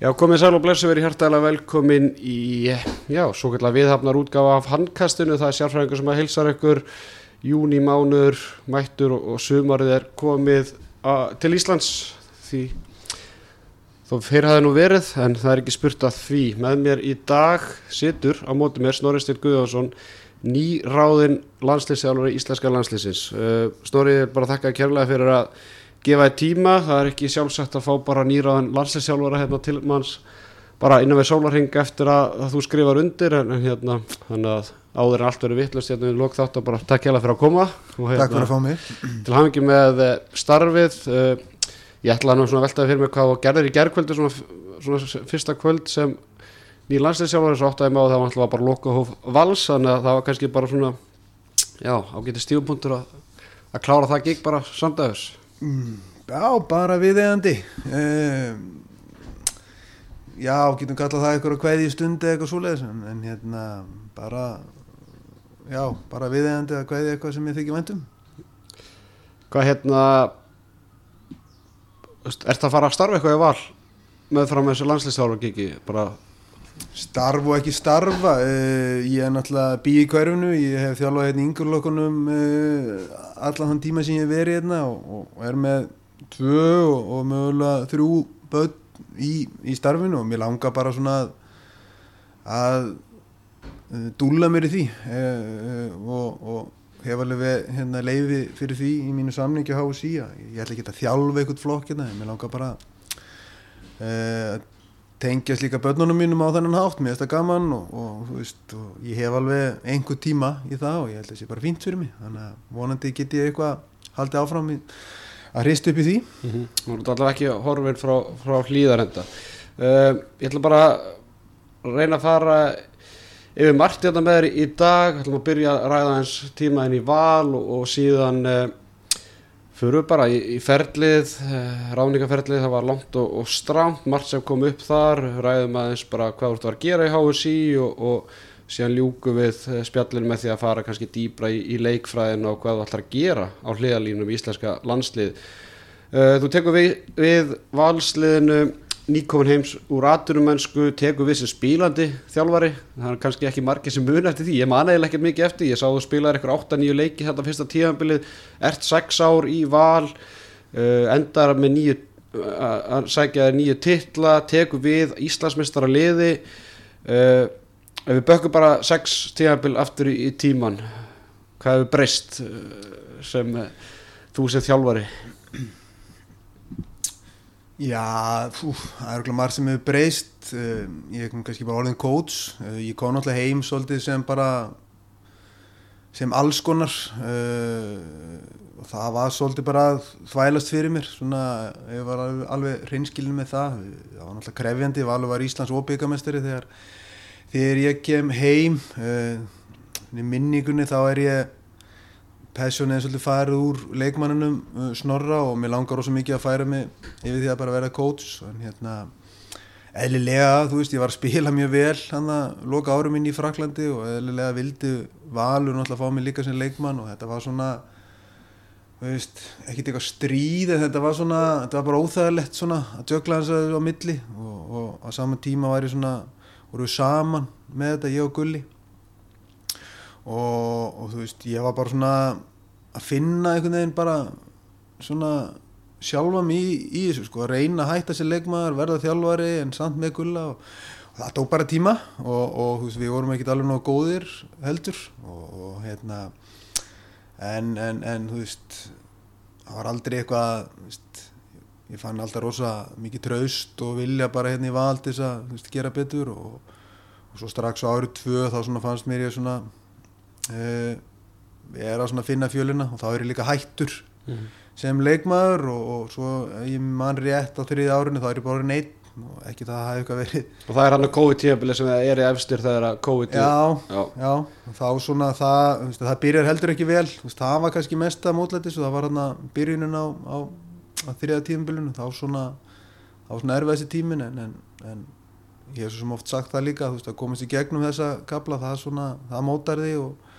Já, komið sæl og blessu verið hjartalega velkomin í, já, svo kallar viðhafnar útgáfa af handkastinu, það er sérfræðingur sem að hilsar ykkur, júni mánur, mættur og, og sumarið er komið a, til Íslands því þó fyrir hafði nú verið en það er ekki spurt að því. Með mér í dag situr á móti mér Snorri Stil Guðjónsson, nýráðinn landslýsjálfur í Íslenska landslýsins. Uh, Snorri er bara þakka kærlega fyrir að gefa þið tíma, það er ekki sjálfsagt að fá bara nýraðan landslýsjálfara hérna til manns bara innan við sólarhing eftir að, að þú skrifar undir en, hérna, þannig að áður en allt verið vittlust hérna við lók þátt að bara takk hjá fyrir að koma og, hérna, Takk fyrir að fá mig. til hafingi með eh, starfið uh, ég ætla nú svona að veltaði fyrir mig hvað þú gerðir í gerðkvöldu svona, svona fyrsta kvöld sem ný landslýsjálfara svo óttaði með og það var alltaf bara loka hóf vals þannig að það var kannski bara svona já, ágæti stífupunktur að, að klára það gig bara samdæðus Já, bara viðeigandi. Uh, Já, getum kallað það eitthvað kveði í stundi eitthvað svoleiðis en, en hérna bara já, bara viðeigandi að kveði eitthvað sem ég þykir vendum Hvað hérna Er það að fara að starfa eitthvað í val með fram þessu landslýsjálfara gigi bara Starf og ekki starfa uh, ég er náttúrulega bí í hverfinu ég hef þjálfað hérna yngurlokkunum uh, allan þann tíma sem ég hef verið hérna og, er með tvö og, mögulega þrjú börn í, í starfinu og mér langar bara svona að, að uh, dúlla mér í því og, og hef alveg hérna, leiði fyrir því í mínu samningi á HSI ég ætla ekki að þjálfa eitthvað flokk hérna mér langar bara að tengjast líka börnunum mínum á þennan hátt. Mér finnst það gaman og, og, veist, og ég hef alveg einhver tíma í það og ég held að það sé bara fínt fyrir mig. Þannig að vonandi get ég eitthvað haldið áfram í, að hrist upp í því. Mm -hmm. Þú erum allavega ekki horfinn frá, frá hlýðarenda uh, Ég ætla bara að reyna að fara yfir margt hérna með þér í dag. Ætlum að byrja að ræða eins tímaðin í val og, og síðan uh, fyrir bara í, í ferlið uh, ráningaferlið, það var langt og, og strámt margt sem kom upp þar ræðum aðeins bara hvað þú ert að gera í HSI og, og síðan ljúku við spjallinu með því að fara kannski dýbra í, í leikfræðinu og hvað þú ætlar að gera á hliðalínum í íslenska landslið. Uh, þú tekur við, við valsliðinu nýkomin heims úr aturumönsku tekur við sem spílandi þjálfari. Það er kannski ekki margir sem mun eftir því. Ég man eiginlega ekkert mikið eftir, ég sá þú spilaði eitthvað 8-9 leiki þetta fyrsta tíðanbilið ert 6 ár í val uh, endar með nýju uh, sækja þér nýju titla tekur við Íslandsmestara liði uh, ef við bökkum bara 6 tíðanbil aftur í, í tíman hvað hefur breyst sem þú sem þjálfari Já, fú, það er okkur marg sem hefur breyst. Uh, ég er kannski bara orðin coach. Uh, ég kom náttúrulega heim svolítið sem bara sem allskonar uh, og það var svolítið bara þvælast fyrir mér. Svona, ég var alveg, hreinskilin með það. Það var náttúrulega krefjandi, ég var alveg var Íslands óbyggamestari þegar, þegar ég kem heim. Í minningunni þá er ég passionið er svolítið farið úr leikmannunum uh, snorra og mér langar ósað mikið að færa mig yfir því að bara vera coach. En hérna eðlilega, þú veist, ég var að spila mjög vel hann að loka árum inn í Fraklandi og eðlilega vildi valur náttúrulega fá mig líka sem leikmann og þetta var svona veist, ekkert eitthvað stríð en þetta var svona, þetta var bara óþægilegt svona að djökla hans að á milli og, og á saman tíma var ég svona voru við saman með þetta, ég og Gulli. Og, og þú veist, ég var bara svona að finna einhvern veginn bara svona sjálfa mig í, þessu sko, að reyna að hætta sér leikmaður, verða þjálfari en samt með gulla og, og það tók bara tíma og, og veist, við vorum ekkert alveg náðu góðir heldur og hérna en, en, en þú veist það var aldrei eitthvað veist, ég fann alltaf rosa mikið traust og vilja bara hérna í val til þess að veist, gera betur og, og svo strax á árið tvö þá fannst mér ég svona uh, ég er að finna fjölina og þá er ég líka hættur mm. sem leikmaður og, og svo ég mann rétt á þriði árinu þá er ég bara neitt og ekki það að hafa eitthvað verið. Og það er hann að COVID-tíðabili sem er í efstir þegar að COVID já, já, já, þá svona það, það byrjar heldur ekki vel. Það var kannski mesta mótlætis og það var hann að byrjunin á, á, á þriða tíðanbilinu þá svona, svona erfið þessi tímin en, en, en ég hef svo sem oft sagt það líka veist, að komast í gegnum þessa kapla það, svona, það mótar þig og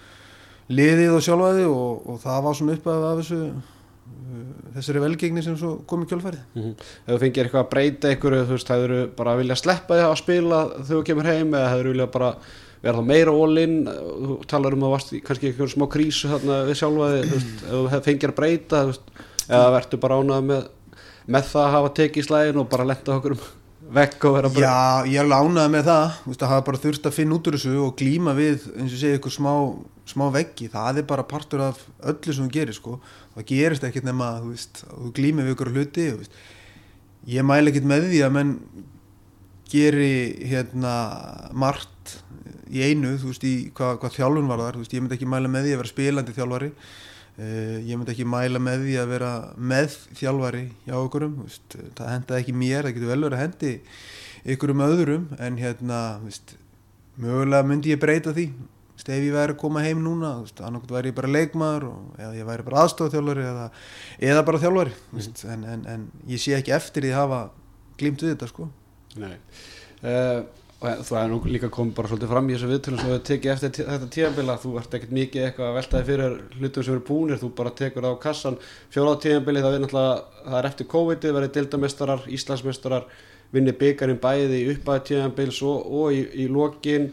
liðið og sjálfaði og, og það var svona uppæðið af þessu uh, þessari velgengni sem svo kom í kjálfærið Mhm. Ef þú fengir eitthvað að breyta einhverju, þú veist, hefur þú bara vilja sleppa því að spila þegar þú kemur heim eða hefur þú vilja bara vera þá meira all-in, þú talar um að varst kannski einhverjum smá krísu þarna við sjálfa þig, þú veist, ef þú hef- fengir að breyta, veist, eða verður bara ánað með, með það að hafa tekið í slægin og bara lenda okkur um vekk og vera bara... Já, ég er ánægð með það. Veist, að hafa bara þurft að finna út úr þessu og glíma við, eins og segja, ykkur smá, smá veggi, það er bara partur af öllu sem þú gerir, sko. Það gerist ekkert nema, að þú glími við ykkur hluti, ég mæla ekkert með því að menn geri hérna margt í einu, þú veist, í hvað, hvað þjálfun var þar, veist, ég myndi ekki mæla með því að vera spilandi þjálfari ég myndi ekki mæla með því að vera með þjálfari hjá okkurum, veist, það hendaði ekki mér, það getur vel verið að hendi ykkurum öðrum, en hérna, veist, mögulega myndi ég breyta því, veist, ef ég væri að koma heim núna, annarkot væri ég bara leikmaður og, eða ég væri bara aðstofþjálfari eða, eða bara þjálfari, veist, en, en, en ég sé ekki eftir því að hafa glímt við þetta, sko. Nei. Uh, og þú er nú líka komið bara svolítið fram í þessu viðtölum sem við tekið eftir þetta tíðanbila þú ert ekkert mikið eitthvað að veltaði fyrir hlutum sem eru búnir, þú bara tekur það á kassan. Fjóraða tíðanbili það er náttúrulega það er eftir COVID, verið dildamestarar Íslandsmestarar, vinni byggarinn bæði í uppæði tíðanbils og, og í, í lokin.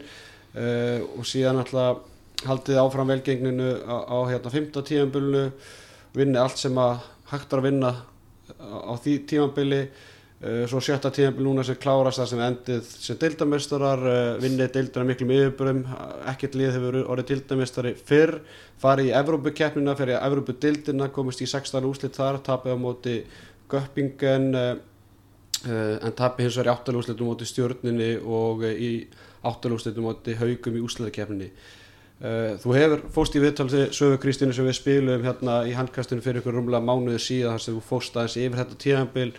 Uh, og síðan náttúrulega haldið áfram velgengninu á, á hérna fymta tíðanbilinu vinni allt sem að hægt er að vinna á, á því tíðanbili svo sjötta tíðanbíl núna sem klárast það sem endið sem deildamestrar uh, vinnið deildina miklum yfirbörum ekkert lið hefur orðið deildamestari fyrr. Farið í Evrópukeppnina fyrir í Evrópudeildina komist í 16 úslit þar tapið á móti Göppingen uh, en tapið hins vegar í 8 úslitum móti stjórninni og í 8 úslitum móti haugum í úslitakeppninni þú hefur fóst í viðtalsi sögu Kristínu sem við spilum hérna í handkastinu fyrir ykkur rúmlega mánuði síðan þar sem þú fóst aðeins yfir þetta tíðanbíl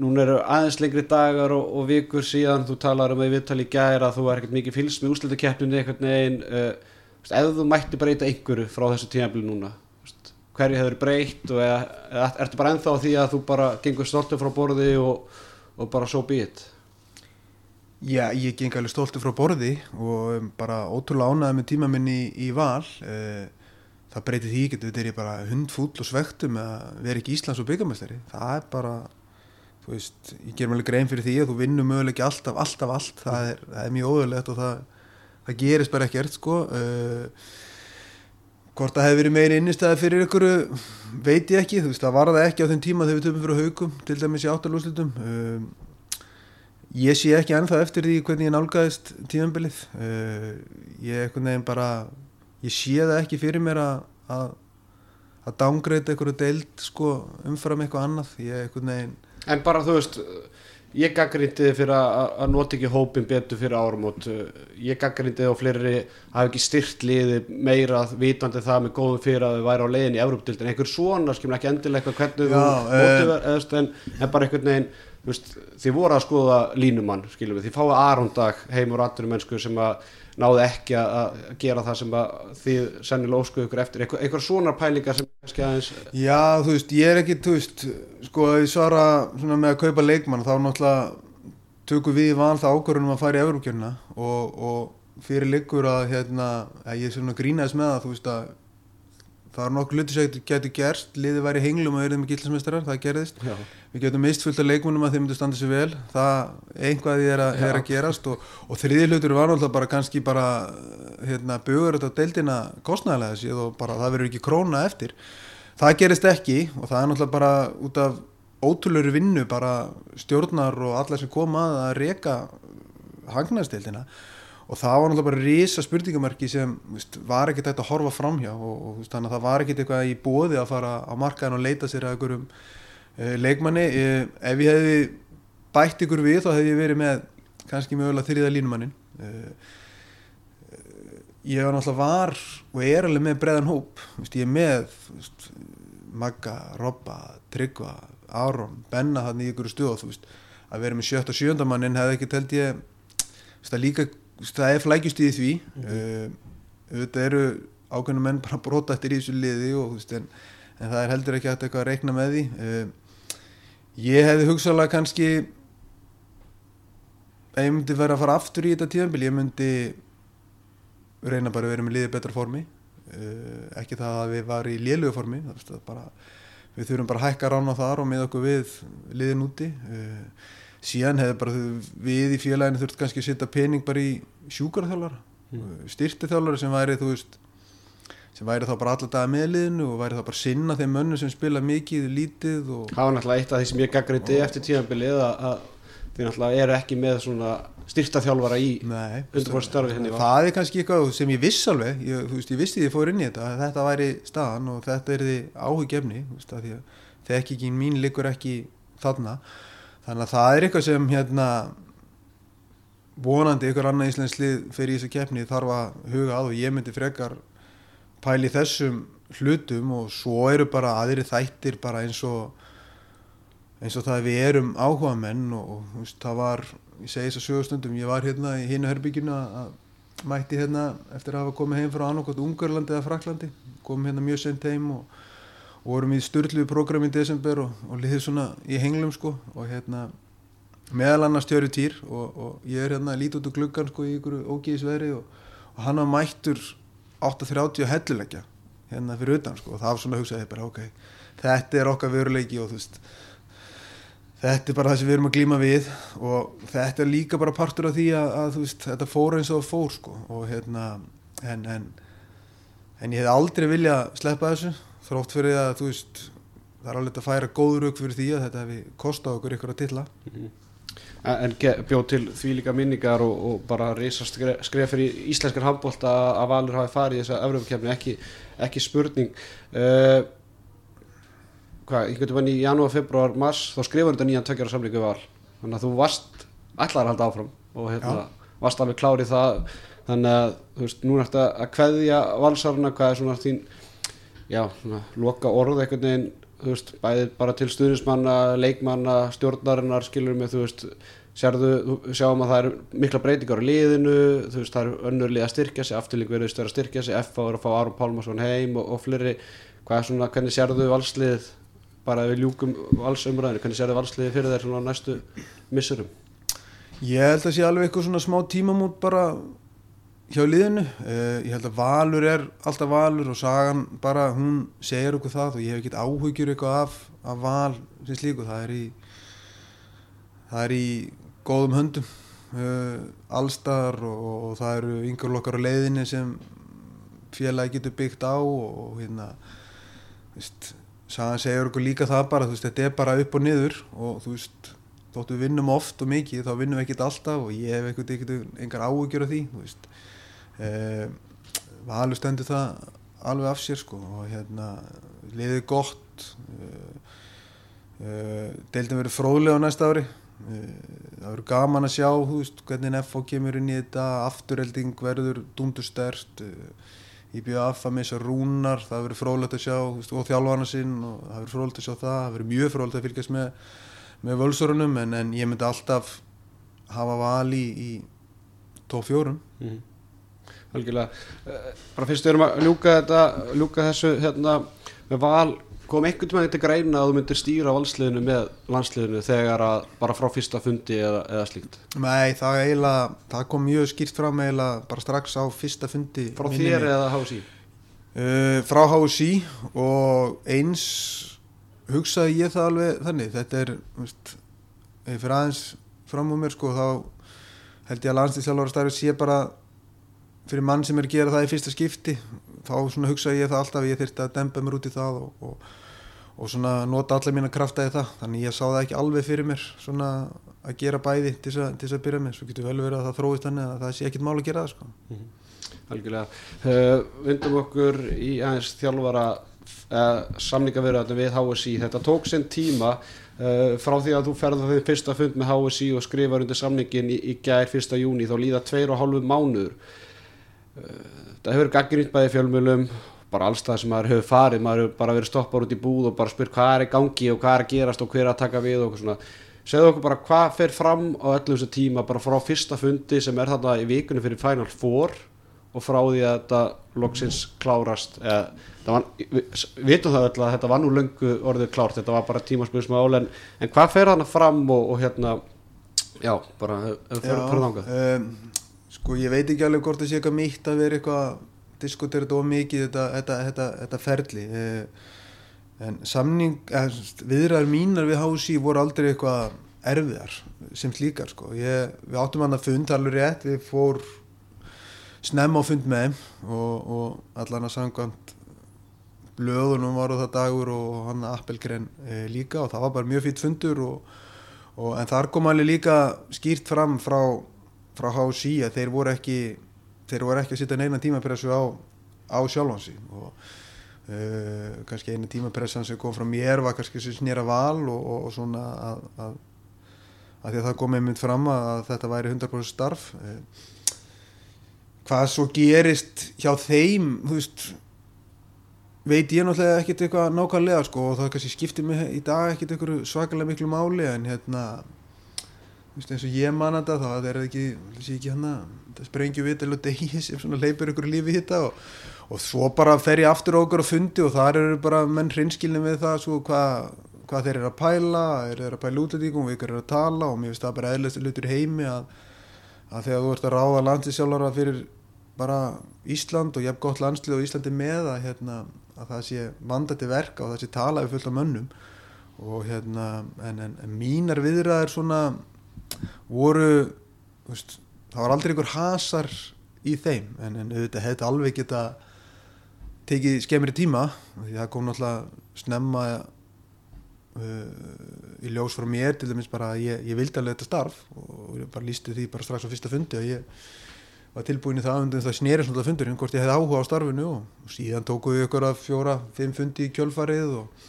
núna eru aðeins lengri dagar og, og vikur síðan þú talar um að í viðtali í gæra þú er ekkert mikið fylgst með úslitakeppninu einhvern veginn uh, veist, ef þú mætti breyta einhverju frá þessu tímabili núna hverju hefur breytt og eða, eða ertu bara ennþá á því að þú bara gengur stoltur frá borði og, og bara so be it? Já, ég geng alveg stoltur frá borði og bara ótrúlega ánæði með tíma minn í, í val. Uh, það breyti því ekki, þetta er ég bara hundfúll og svektum að vera ekki Íslands og byggamestari það er bara þú veist, ég ger mjög grein fyrir því að þú vinnur möguleg ekki alltaf, alltaf allt. Það er, það er mjög óðurlegt og það, það gerist bara ekkert sko. Uh, hvort það hefði verið meira innistæði fyrir ykkur veit ég ekki, þú veist, það var það ekki á þeim tíma þegar við töfum fyrir haugum, til dæmis í áttalúslutum um, ég sé ekki ennþá eftir því hvernig ég nálgæðist tíðanbilið uh, ég einhvern veginn bara ég sé það ekki fyrir mér að að, að dángreita einhverju deild sko umfram eitthvað annað. Ég einhvern veginn en bara þú veist ég gaggrindi þig fyrir að, nota ekki hópin betur fyrir áramót. Ég gaggrindi þig og fleiri hafi ekki styrt liði meira vitandi það með góðum fyrir að þau væri á leiðin í Evrópdildin einhver svona, skilur ekki endilega hvernig þú mótiver, eðast, en, en bara einhvern veginn veist, þið voru að skoða línumann skilur við, þið fáið Arondag heim úr atvinnum mennsku sem að náðu ekki að að gera það sem að þið sennilega óskuðu ykkur eftir. Einhver, einhver svona pælingar sem kannski aðeins Já, þú veist, ég er ekki, þú veist, sko, ég svara svona með að kaupa leikmann, þá náttúrulega tökum við val það ákvörðunum að fara í Evrókjörna og, og fyrir liggur að, hérna, að ég grínaðis með það, þú veist, að það er nokkuð hluti sem getur gerst, liðið væri henglum og erum ekki illasmestrar, það gerðist. já, Við getum mist fullt af leikmannum að þeim myndu standa sér vel, það einhvað er að, Já. er að gerast og, og þriði hlutur var náttúrulega bara kannski bara, hérna, bugur þetta á deildina kostnæðilega séð og bara það verður ekki króna eftir. Það gerist ekki og það er náttúrulega bara út af ótrúlegur vinnu bara stjórnar og alla sem koma að að reka hagnaðsteildina og það var náttúrulega bara risa spurningamarki sem veist, var ekkert hægt að horfa framhjá og, og þú veist, þannig að það var ekkert eitthvað í bóði að fara á markaðin og leita sér að einhverjum uh, leikmanni. Uh, ef ég hefði bætt ykkur við þá hefði ég verið með kannski mögulega þriða línumannin uh, ég var náttúrulega var og er alveg með breðan hóp. Veist, ég er með Magga, Robba, Tryggva Aron, Benna hann í ykkur stuð og að vera með sjötta sjöndamannin hefði ekki telt ég líka það er flækjust í því. Mm auðvitað eru ákveðnum menn bara brota eftir í þessu liði og veist en, en það er heldur ekki hægt eitthvað að reikna með því. Uh, ég hefði hugsaðlega kannski ef ég myndi vera að fara aftur í þetta tíðanbíl ég myndi reyna bara að vera með liðið betra formi. Uh, ekki það að við varum í lélugu formi bara, við þurfum bara að hækka rána þar og með okkur við liðin úti. Uh, síðan hefur bara við í félaginu þurft kannski að setja pening bara í sjúkarþjálfara mm. styrtiþjálfara sem væri þú veist sem væri þá bara alltaf með liðinu og væri þá bara sinna þeim mönnum sem spila mikið, lítið og... Það var náttúrulega eitt af því sem ég gaggrindi eftir tíðanbilið að þið náttúrulega eru ekki með svona styrtaþjálfara í undirfóra starfi henni hérna Það er kannski eitthvað sem ég viss alveg ég, þú veist, ég vissi því að ég fór inn í þetta að þetta væri staðan og þetta er því áhugjefni því að þekkingin mín likur ekki þarna þannig að það er eitthvað sem hérna vonandi ykkur annað íslenslið fyrir þessu keppni þarf að huga að og ég myndi frekar pæli þessum hlutum og svo eru bara aðri þættir bara eins og eins og það að við erum áhuga menn og, og veist, það var, ég segi þess að sögustundum ég var hérna í hinu herbygginu að mætti hérna eftir að hafa komið heim frá annarkot Ungarlandi eða Fraklandi komið hérna mjög sent heim og, og vorum í störtluðu program í desember og, og liðið svona í henglum sko og hérna meðal annars tjöru týr og ég er hérna lítið út úr gluggan sko í ykkur ógíðisveri og hann var mættur 8.30 hellulegja hérna fyrir utan sko og það var svona að hugsa bara, okay, þetta er okkar veruleiki og þú veist þetta er bara það sem við erum að glíma við og þetta er líka bara partur af því að, að veist, þetta fór eins og fór sko og hérna en, en, en ég hef aldrei viljað sleppa þessu þrótt fyrir að þú veist það er alveg að færa góður auk fyrir því að þetta hefði kostað okkur ykkur að tilla mm -hmm. En bjóð til því líka minningar og, og bara reysa skref, fyrir íslenskar handbólt að Valur hafi farið í þessa öfrumkjafni, ekki, ekki spurning. Uh, hvað, ég getur vann í janúar, februar, mars, þá skrifur þetta nýjan tökjara samlíku val. Þannig að þú varst allar að halda áfram og hérna, varst alveg klárið það. Þannig að þú veist, núna ertu að kveðja valsaruna, hvað er svona þín, já, loka orð eitthvað neginn þú veist, bæðið bara til stuðnismanna, leikmanna, stjórnarinnar, skilur með, þú veist, sérðu, sjáum að það eru mikla breytingar á liðinu, þú veist, það eru önnur lið að styrkja sig, afturlík verður stöður að styrkja sig, FA verður að fá Aron Pálmarsson heim og, og fleri, hvað er svona, hvernig sérðu valslið, bara við ljúkum valsumræðinu, hvernig sérðu valslið fyrir þær svona næstu missurum? Ég held að sé alveg eitthvað svona smá tímamút bara hjá liðinu. Uh, ég held að Valur er alltaf Valur og Sagan bara hún segir okkur það og ég hef ekkert áhugjur eitthvað af, af Val sem slíku. Það er í það er í góðum höndum. Uh, allstar og, og það eru yngur lokkar á leiðinni sem félagi getur byggt á og, og hérna veist, Sagan segir okkur líka það bara veist, þetta er bara upp og niður og þú veist þóttu við vinnum oft og mikið þá vinnum við ekkert alltaf og ég hef ekkert einhver áhugjur af því þú veist Valur stendur það alveg af sér sko og hérna liðið gott. Eh, eh, deildin verið fróðlega á næsta ári. Eh, það verður gaman að sjá veist, hvernig FH kemur inn í þetta. Afturhelding verður dundustert IBF að missa rúnar það verður fróðlegt að sjá veist, og þjálfana sinn og það verður fróðlegt að sjá það. Það verður mjög fróðlegt að fylgjast með, með völsörunum en, en ég myndi alltaf hafa vali í, í tóf fjórun mm -hmm algjörlega. Eh, bara fyrst við erum að ljúka þetta ljúka þessu hérna með val. Kom einhvern veginn til greina að þú myndir stýra valsliðinu með landsliðinu þegar að bara frá fyrsta fundi eða, eða slíkt? Nei, það, eiginlega, það kom mjög skýrt fram eiginlega bara strax á fyrsta fundi Frá þér eða HSI? Uh, frá HSI og eins hugsaði ég það alveg þannig. Þetta er, veist, fyrir aðeins fram á mér sko þá held ég að landsliðsjálfur starfið sé bara fyrir mann sem er að gera það í fyrsta skipti þá svona hugsa ég það alltaf ég þurfti að dempa mér út í það og, og, og svona nota allir mín að krafta í það. Þannig ég sá það ekki alveg fyrir mér svona að gera bæði til þess að byrja með. Svo getur vel verið að það þróist hann eða það sé ekkit mál að gera það sko. mm -hmm. Algjörlega. Uh, Vindum okkur í aðeins þjálfara uh, samlingavirðan við HSI þetta tók sinn tíma uh, frá því að þú ferði því fyrsta fund með HSI og skrifar undir samlingin í, í gær fyrsta júni þá líða tveir og hálfu mánuður það hefur gaggrínt bæði fjölmjölum bara allstað sem maður hefur farið maður hefur bara verið stoppar út í búð og bara spyr hvað er í gangi og hvað er að gerast og hver er að taka við og svona. Segðu okkur bara hvað fer fram á öllu þessu tíma bara frá fyrsta fundi sem er þarna í vikunni fyrir Final Four og frá því að þetta loksins klárast. Eða, var, við vitum það öll að þetta var nú löngu orðið klárt, þetta var bara tímaspilsmál en, en hvað fer þarna fram og, og hérna já, bara fyrir þangað? Um, Sko ég veit ekki alveg hvort það sé eitthvað mitt að vera eitthvað diskutera þetta of mikið þetta, þetta, þetta, þetta ferli eh, en samning eh, viðræður mínar við hási voru aldrei eitthvað erfiðar sem slíkar sko. ég, við áttum hann að fund alveg rétt, við fór snemm á fund með og, og allan að sangant blöðunum var á það dagur og hann Appelgren e, líka og það var bara mjög fýtt fundur og, og, en þar kom alveg líka skýrt fram frá, frá HSI að þeir voru ekki þeir voru ekki að sitja neina tímapressu á, á sjálfansi og uh, kannski eina tímapressan sem kom frá mér var kannski sem snýra val og, og svona að, að, að því að það kom einmitt fram að þetta væri 100% starf. Uh, hvað svo gerist hjá þeim þú veist veit ég náttúrulega ekkert eitthvað nákvæmlega sko og það kannski skiptir mig í dag ekkert eitthvað svakalega miklu máli en hérna veist, eins og ég man þetta þá er það ekki, ekki hana, það sprengju við til að degi sem leipur ykkur lífi hitta og, og svo bara fer ég aftur okkur og fundi og þar eru bara menn hrinskilni við það svo hvað hva þeir eru að pæla er þeir að pæla útlendingum og ykkur eru að tala og mér finnst það bara eðlust lutur heimi að, að þegar þú ert að ráða landslýsjálfara fyrir bara Ísland og ég hef gott landslið og Íslandi með að hérna að það sé vandandi verka og það sé tala við fullt af mönnum og hérna en, en, en mínar viðræðir svona voru veist, það var aldrei einhver hasar í þeim en, en auðvitað hefði alveg geta tekið skemmri tíma því það kom náttúrulega snemma uh, í ljós frá mér til dæmis bara að ég, ég vildi alveg þetta starf og ég bara lísti því bara strax á fyrsta fundi og ég var tilbúin í það undir það snýri svona fundurinn hvort ég hefði áhuga á starfinu og síðan tóku við ykkur að fjóra, fimm fundi í kjölfarið og,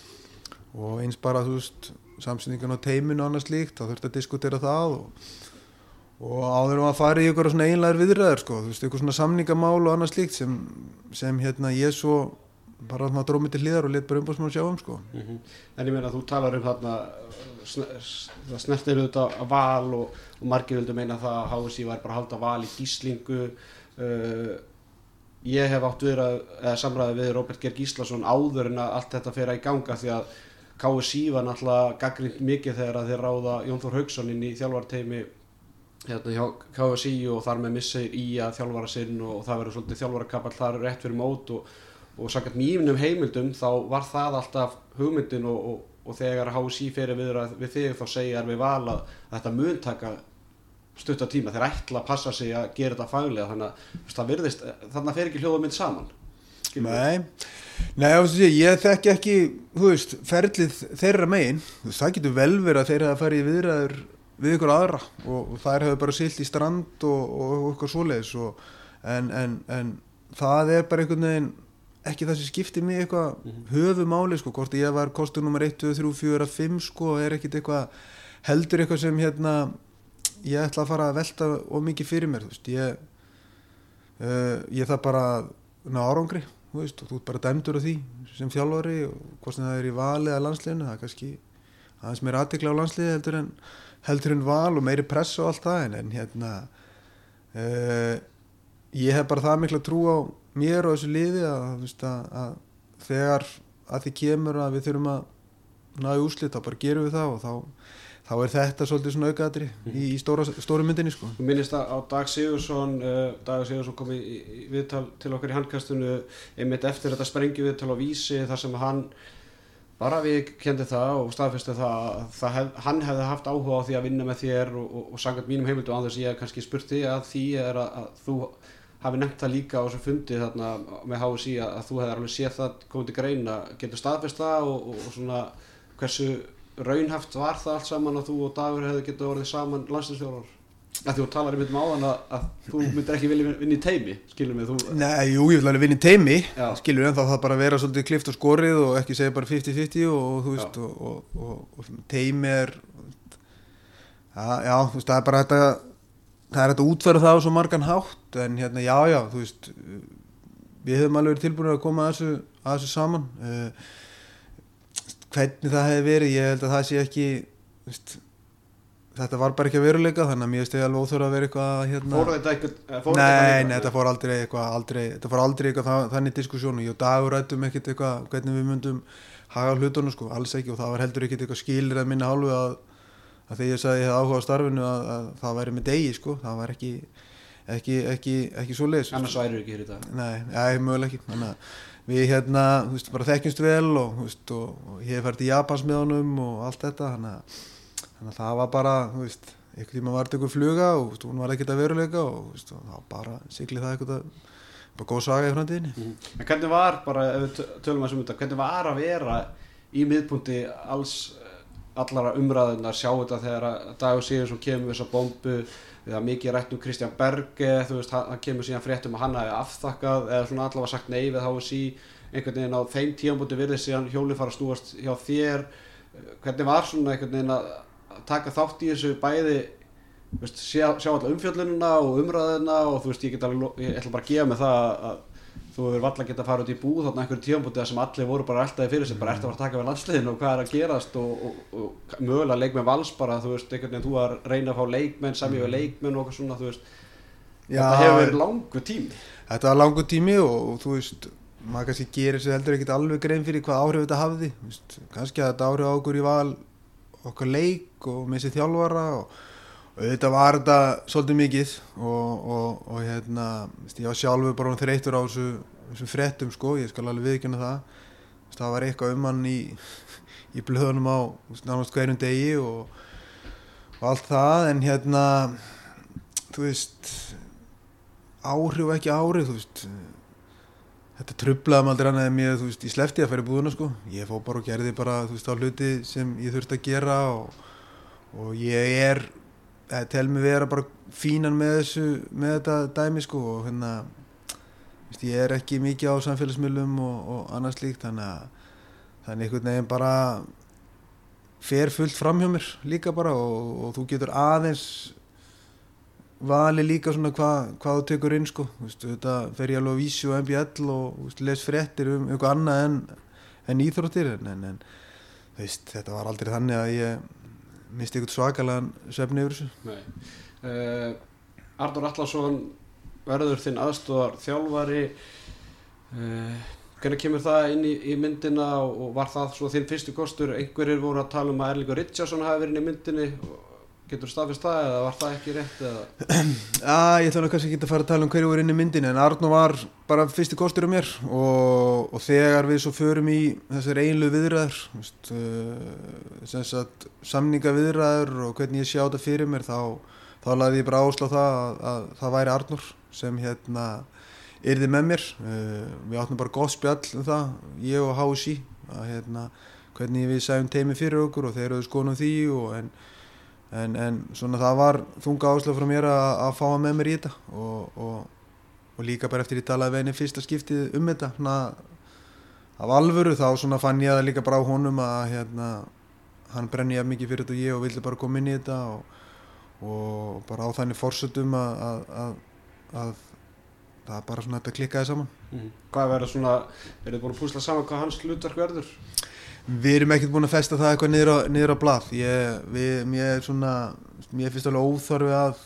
og eins bara þú veist samsendingan á teiminu og annars líkt þá þurfti að diskutera það og, og áður um að fara í ykkur svona einlegar viðræður sko, þú veist, ykkur svona samningamál og annars líkt sem, sem hérna ég svo bara dróði mig til hliðar og let bara umbúrsmann sjá um sko mm -hmm. En ég meina að þú talar um þarna það snertir auðvitað að val og, og margir vildu meina það að HSI var bara að halda val í gíslingu uh, ég hef átt við að samræði við Robert Geir Gíslason áður en að allt þetta fer að í ganga því að KSI var náttúrulega gaggrind mikið þegar að þeir ráða Jón Þór Haugsson inn í þjálfarteimi hérna KSI og þar með missir í að þjálfara sinn og það verður svolítið þjálfarakapall þar rétt fyrir mót og og sakart mýmnum heimildum þá var það alltaf hugmyndin og, og, og þegar HSI fyrir við, við þig þá segja við val að þetta mun taka stutta tíma. Þeir ætla að passa sig að gera þetta faglega þannig að það virðist þannig að fer ekki hljóða mynd saman. Nei, Nei sé, ég þekki ekki veist, ferlið þeirra megin. Það getur vel verið að þeirra að fara í viðræður við ykkur aðra og, og þær hefur bara silt í strand og, og ykkur svoleiðis en, en, en það er bara einhvern veginn ekki það sem skiptir mig eitthvað mm -hmm. höfumáli sko, hvort ég var kostur nummer 1, 2, 3, 4, 5 sko, er ekkit eitthvað heldur eitthvað sem hérna ég ætla að fara að velta of mikið fyrir mér, þú veist, ég uh, ég það bara ná árangri, veist, og þú ert bara dæmdur af því sem þjálfari og hvort sem það er í vali eða landsliðinu, það er kannski aðeins meira aðtikla á landsliði heldur en heldur en val og meiri press og allt það en, en hérna uh, ég hef bara það mikla trú á mér og þessu liði að, veist, að, að þegar að því kemur að við þurfum að ná í úslit þá bara gerum við það og þá, þá er þetta svolítið svona aukaðri í, í stóra, stóru myndinni sko. Minnist að á Dag Sigursson uh, Dag Sigursson kom í, í viðtal til okkar í handkastunum einmitt eftir þetta sprengju viðtal á vísi þar sem hann bara við kendi það og staðfesti það að það hef, hann hefði haft áhuga á því að vinna með þér og, og, og sangat mínum heimildu á þess að ég kannski spurti að því er að, að þú hafi nefnt það líka á þessum fundi þarna með HSI að, að þú hefði alveg séð það komið til greina, getur staðfest það og, og svona hversu raunhaft var það allt saman að þú og Dagur hefði getið orðið saman landslýstjórar að þú talar um áðan að, að þú myndir ekki vilja vinna í teimi, skilur mig þú... Nei, jú, ég vil alveg vinna í teimi já. skilur en þá það bara vera svolítið klift og skorið og ekki segja bara 50-50 og þú veist og, og teimi er já, já, þú veist, það er bara þetta það er þetta útferð það á svo margan hátt en hérna já já þú veist við hefum alveg verið tilbúin að koma að þessu, að þessu saman. Uh, hvernig það hefði verið ég held að það sé ekki veist, þetta var bara ekki að veruleika þannig að mér stegi alveg óþjóður að vera eitthvað hérna, fór þetta eitthvað nei, nei, þetta fór aldrei eitthvað aldrei, þetta fór aldrei eitthvað þannig diskussjónu ég og Dagur rættum ekkert eitthvað hvernig við myndum haga hlutunum sko, alls ekki og það var heldur ekkert eitthvað skilir að minna hálfu að að þegar ég sagði ég hef áhuga á starfinu að, að það væri með degi sko, það var ekki ekki, ekki, ekki svo leiðis annars væri að við hérna, þú veist, bara þekkjumst vel og, þú veist, og, og ég hef fært í Japans með honum og allt þetta þannig að, að það var bara, þú veist einhvern tíma var þetta einhver fluga og veist, hún var ekkert að veruleika og veist, og þá bara siglið það eitthvað bara góð saga í framtíðinni Mhm. En hvernig var bara, ef við tö- tölum að þetta, hvernig var að vera í miðpunti alls allara umræðunar, sjá þetta þegar að Dagur Sigursson kemur við þessa bombu að mikið rætt um Kristján Berge þú veist, hann kemur síðan fréttum að hann hafi afþakkað eða svona allavega sagt nei við þá sí einhvern veginn á þeim tíambúti virðið síðan hjóli fara að snúast hjá þér. Hvernig var svona einhvern veginn að taka þátt í þessu bæði veist, sjá, sjá alla umfjöllununa og umræðuna og þú veist, ég, get alveg, ég ætla bara að gefa mig það að þú hefur valla geta að fara út í búð þarna einhverjum tíðanbútið sem allir voru bara alltaf fyrir sig, bara ertu að fara að taka við landsliðinu og hvað er að gerast og, og, og mögulega leikmenn vals bara, þú veist, einhvern veginn þú að reyna að fá leikmenn, samið við leikmenn og eitthvað svona, þú veist, þetta hefur verið langu tími. Þetta var langur tími og, og þú veist maður kannski gerir sér heldur ekkert alveg grein fyrir hvað áhrif þetta hafði. Veist, kannski að þetta áhrif á okkur í val okkar leik og með sér þjálfara og þetta var þetta svolítið mikið og, og, og hérna ég var sjálfur bara þreytur á þessu, þessu fréttum sko, ég skal alveg viðkjöna það. Það var eitthvað um hann í, í blöðunum á nánast hverjum degi og, og allt það en hérna þú veist áhrif ekki áhrif þú veist þetta trublaði maður aldrei annað en mér þú veist, ég slefti að færa í búðuna sko. Ég fór bara og gerði bara þú veist á hluti sem ég þurfti að gera og ég er eh, tel mig vera bara fínan með þessu með þetta dæmi sko og hérna veist, ég er ekki mikið á samfélagsmiðlum og, og annars líkt þannig að þannig einhvern veginn bara fer fullt fram hjá mér líka bara og, og þú getur aðeins vali líka svona hvað hva þú tekur inn sko veist, þetta fer ég alveg á vísi og MBL og veist, les fréttir um eitthvað annað en, en íþróttir en, en, en veist, þetta var aldrei þannig að ég misti eitthvað svakalega svefni yfir þessu. Uh, Arnur Allarsson verður þinn aðstóðar þjálfari uh, hvernig kemur það inn í, í myndina og var það svo þinn fyrstu kostur? Einhverjir voru að tala um að Erlingur Richardson hafi verið inn í myndinni getur staðfist það eða var það ekki rétt eða? Já, ég ætla nú kannski ekki að fara að tala um hverju voru inn í myndinu en Arnó var bara fyrsti kostur á mér og, og þegar við svo förum í þessar einlu viðræður þú uh, sagt samninga viðræður og hvernig ég sjá þetta fyrir mér þá, þá laði ég bara áslá það að, að það væri Arnór sem hérna yrði með mér. Uh, við áttum bara gott spjall um það ég og Hási að hérna hvernig við sæjum teimi fyrir okkur og þeir eru skoðum því og en en, en svona það var þunga áslöf frá mér að, að fá hann með mér í þetta og, og, og líka bara eftir ég talaði við henni fyrsta skiptið um þetta svona, af alvöru þá svona fann ég það líka bara á honum að hérna, hann brenni ég mikið fyrir þetta og ég og vildi bara koma inn í þetta og, og bara á þannig fórsötum að, að, að, að það er bara svona þetta klikkaði saman mm. hvað verður svona, er þið búin að púsla saman hvað hans hlutverk verður Við erum ekkert búin að festa það eitthvað niður á, niður á blað. Ég, við, mér er svona, mér finnst alveg óþarfi að,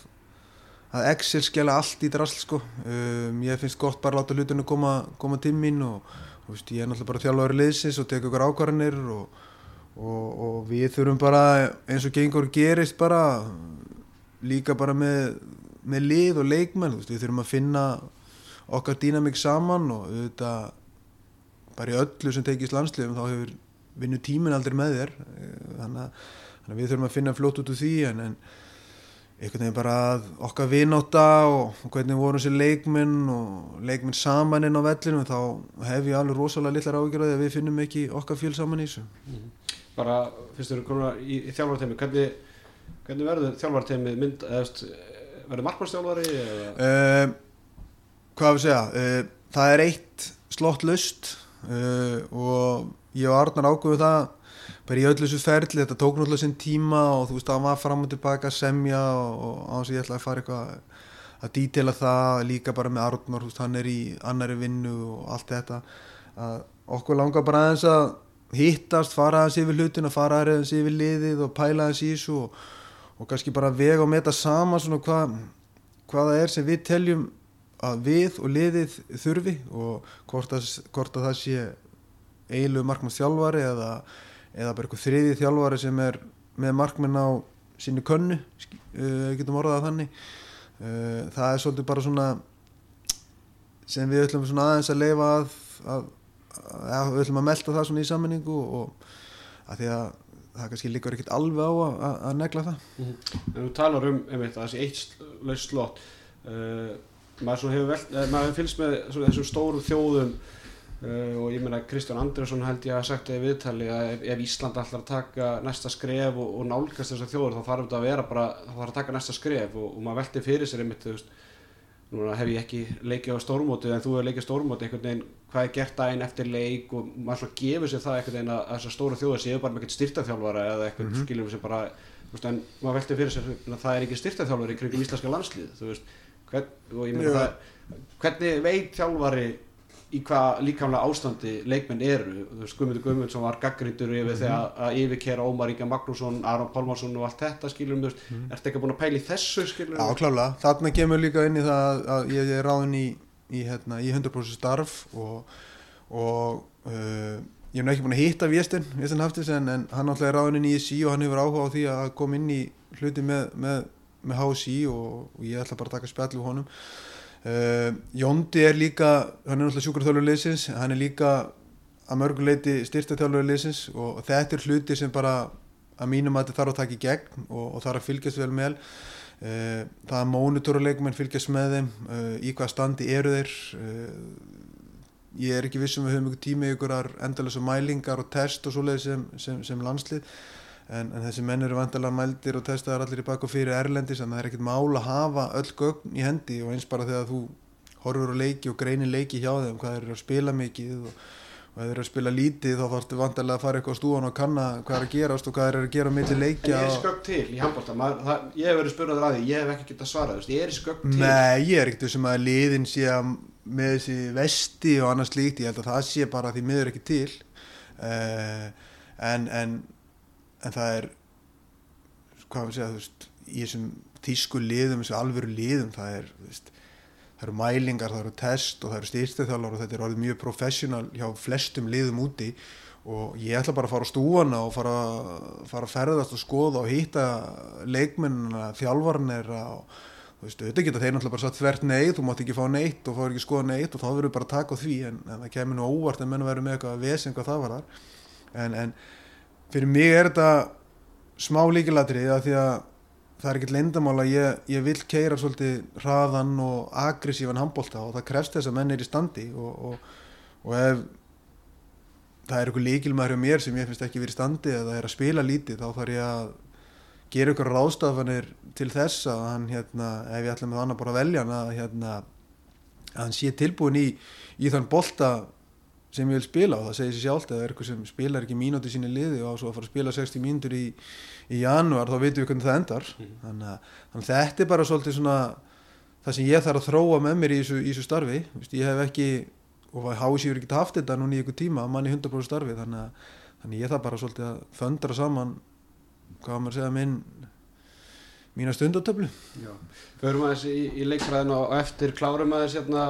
að Excel skjala allt í drasl sko. Um, ég finnst gott bara að láta hlutinu koma, koma til mín og, og veist, ég er náttúrulega bara þjálfur liðsins og tek okkur ákvarðanir og, og, og við þurfum bara eins og gengur gerist bara líka bara með, með lið og leikmenn. Veist, við þurfum að finna okkar dýnamík saman og auðvitað bara í öllu sem tekist landsliðum þá hefur vinnu tímin aldrei með þér. Þannig að, þannig að við þurfum að finna fljótt út úr því en, en einhvern veginn bara að okkar vináta og, hvernig voru þessi leikminn og leikminn saman inn á vellinu þá hef ég alveg rosalega litlar ágjörði að við finnum ekki okkar fjöl saman í þessu. Mm. bara fyrst eru konar í, í þjálfartemi hvernig, hvernig verður þjálfartemi mynd, verður markmannstjálfari uh, hvað við segja? Uh, það er eitt slott lust uh, og ég og Arnar ákveðu það bara í öllu þessu ferli, þetta tók náttúrulega sinn tíma og þú veist, það var fram og tilbaka að semja og, og á þess að ég ætlaði að fara eitthvað að dítela það líka bara með Arnar, þú veist, hann er í annari vinnu og allt þetta. Að okkur langar bara aðeins að hittast, fara aðeins yfir hlutin að fara aðeins yfir liðið og pæla aðeins í þessu og, og kannski bara vega og meta saman svona hvað hvað það er sem við teljum að við og liðið þurfi og hvort að, hvort að það sé eilu markmanns þjálfari eða, eða bara eitthvað þriði þjálfari sem er með markmann á sínu könnu uh, getum orðað þannig. Uh, það er svolítið bara svona sem við ætlum svona aðeins að leifa að, að, að við ætlum að melda það svona í sammenningu og að því að það kannski líkur ekkert alveg á að, að, negla það. En þú talar um einmitt, að þessi eitt slott uh, maður, eh, maður hefur fylgst með þessum stóru þjóðum uh, og ég meina Kristján Andresson held ég að sagt í viðtali að ef, ef Ísland ætlar að taka næsta skref og, og nálgast þessar þjóður þá þarf þetta að vera bara, þá þarf að taka næsta skref og, og maður velti fyrir sér einmitt, þú veist núna hef ég ekki leikið á stórmóti en þú hefur leikið stórmóti einhvern veginn hvað er gert daginn eftir leik og maður svona gefur sér það einhvern veginn að þessar stóru þjóðar séu bara með eitthvað styrtaþjálfara eða eitthvað mm. -hmm. skiljum sem bara veist, en maður velti fyrir sér að það er ekki hvern, veit þjálfari í hvað líkamlega ástandi leikmenn eru, Guðmundur Guðmundsson var gaggrindur yfir Mhm. þegar að yfirkera Ómar Inga Magnússon, Aron Pálmarsson og allt þetta skiljum, þú veist, Mhm. ertu ekki búin að pæla í þessu skiljum Já, klálega, þarna kemur líka inn í það að, ég er ráðin í, í, hérna, í 100% starf og, og uh, ég hef ekki búin að hitta Vjestin, Vjestin Haftis en, en hann náttúrulega er ráðin inn í ISI og hann hefur áhuga á því að koma inn í hluti með, með, með HSI og, og ég ætla bara að taka spjall úr honum uh, Jóndi er líka hann er náttúrulega sjúkurþjálfur liðsins hann er líka að mörguleiti styrtaþjálfur liðsins og, þetta er hluti sem bara að mínum að þetta þarf að taka í gegn og, og þarf að fylgjast vel með. Uh, það að mónitóruleikumenn fylgjast með þeim uh, í hvað standi eru þeir ég er ekki vissum við höfum ykkur tími ykkur endalösa mælingar og test og svoleið sem, sem, sem landslið en, en þessi menn eru vandalega mældir og testaðar allir í bak og fyrir erlendis en það er ekkert mál að hafa öll gögn í hendi og eins bara þegar þú horfur á leiki og greinir leiki hjá þeim hvað þeir eru að spila mikið og, og þeir eru að spila lítið þá þarfstu vandalega að fara eitthvað á stúan og kanna hvað er að gerast og hvað eru að gera á milli En leikja ég er og- skögg til í handbólta, ég hef verið spurnaður að því, ég hef ekki getað svarað, þú veist, ég er skögg til. Nei, ég er ekkert sem að liðin sé að með þessi vesti og annars líkt, ég held að það sé bara því miður ekki til uh, en, en en það er hvað við segja, þú veist í þessum tísku liðum, þessu alvöru liðum það er, þú veist það eru mælingar, það eru test og það eru styrstæðþjálar og þetta er orðið mjög professional hjá flestum liðum úti. Og ég ætla bara að fara á stúana og fara, fara að ferðast og skoða og hitta leikmennina, þjálfarnir og þú veist, auðvitað geta þeir náttúrulega bara satt þvert nei, þú mátt ekki fá neitt og fá ekki skoða neitt og þá verður bara að taka á því en, en það kemur nú óvart en menn verður með eitthvað vesen hvað það var þar en, en fyrir mig er þetta smá líkilatrið að því að það er ekkert leyndamál að ég, ég vil keira svolítið hraðan og aggressívan handbólta og það krefst þess að menn er í standi og, og, og ef það er eitthvað líkilmaður hjá mér sem ég finnst ekki verið í standi eða er að spila lítið þá þarf ég að gera ykkur ráðstafanir til þess að hann hérna, ef ég ætla með hann að bara velja hann að hérna að hann sé tilbúin í, í þann bolta sem ég vil spila og það segir sér sjálft eða eitthvað sem spilar ekki mínúti sínu liði og á svo að fara að spila 60 mínútur í, í janúar þá veitum við hvernig það endar. Mhm. þannig, að, þannig að þetta er bara svolítið svona það sem ég þarf að þróa með mér í þessu, í starfi. Vist, ég hef ekki og hási ég ekki haft þetta núna í ykkur tíma manni 100% starfi þannig að, þannig að ég þarf bara svolítið að föndra saman hvað maður að segja minn mína stundatöflu. Já, förum aðeins í, í leikfræðin og eftir klárum aðeins hérna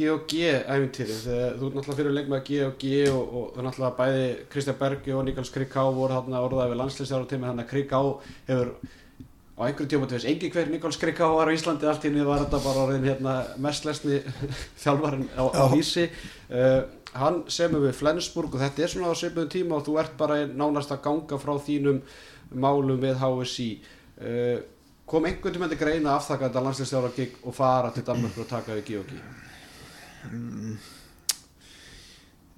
G&G æfintýri þegar þú náttúrulega fyrir leik með G&G og, og er náttúrulega bæði Kristján Bergi og Niklas Kriká voru þarna orðaði við landsliðsjára tími þannig að Kriká hefur á einhverjum tíma til þess engi hver Niklas Kriká var á Íslandi allt niður var þetta bara orðin hérna mest lesni þjálfarinn á, á Já. vísi. Uh, hann semur við Flensburg og þetta er svona á svipuðum tíma og þú ert bara nánast að ganga frá þínum málum við HSI uh, kom einhvern tíma til greina að þetta landsliðsjára gig og fara til Danmark og taka við G&G mm.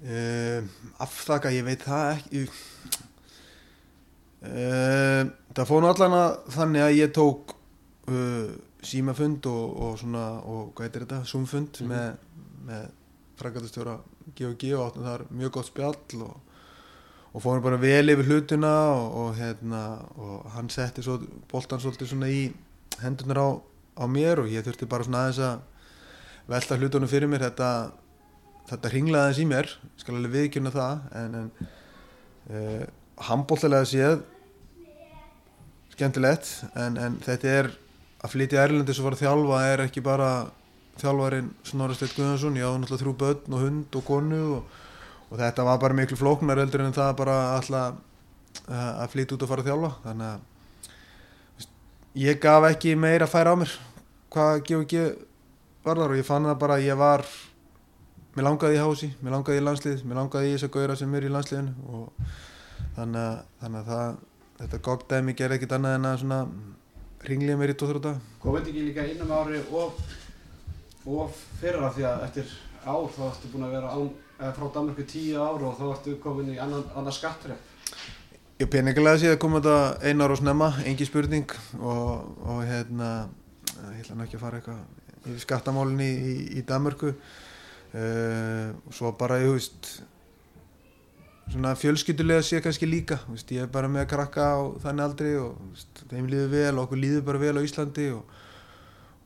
uh, afþaka, ég veit það ekki uh, það fór nú allan að þannig að ég tók uh, símafund og, og svona og hvað heitir þetta, zoomfund Mhm. með, með frangatastjóra G&G og áttum þar mjög gott spjall og og fórum bara vel yfir hlutina og, og, hérna, og hann setti svo boltan svolítið svona í hendunar á, á mér og ég þurfti bara svona aðeins að velta hlutunum fyrir mér þetta, þetta ringlaði aðeins í mér skal alveg viðkjöna það en, en uh, handbóltalega séð skemmtilegt en, en þetta er að flytja Erlendis og fara að þjálfa er ekki bara þjálfarinn Snorri Steit Guðjónsson ég á náttúrulega þrjú börn og hund og konu og og þetta var bara miklu flóknar heldur en það bara alltaf að flytja út og fara að þjálfa. Þannig að ég gaf ekki meira að færa á mér. Hvað GOG varðar og ég fann það bara að ég var mér langaði í hási, mér langaði í landslið mér langaði í þess að gauðra sem er í landsliðinu og þannig að, þannig að það, þetta gogdæmi gerði ekkit annað en að svona ringlið mér í tóþróta Hvað veit ekki líka innum ári og, og fyrra því að eftir ár þá ertu búin að vera eða frá Danmarku tíu ár og þá ertu komin í annan, annan skattref. Ég peningilega sé að koma þetta einar og snemma, engi spurning og, og hérna, ég ætla nú ekki að fara eitthvað í skattamálunni í, í, Danmörku. Og svo bara, ég veist, svona fjölskyldulega sé kannski líka, veist, ég er bara með að krakka á þannig aldrei og veist, þeim líður vel og okkur líður bara vel á Íslandi og,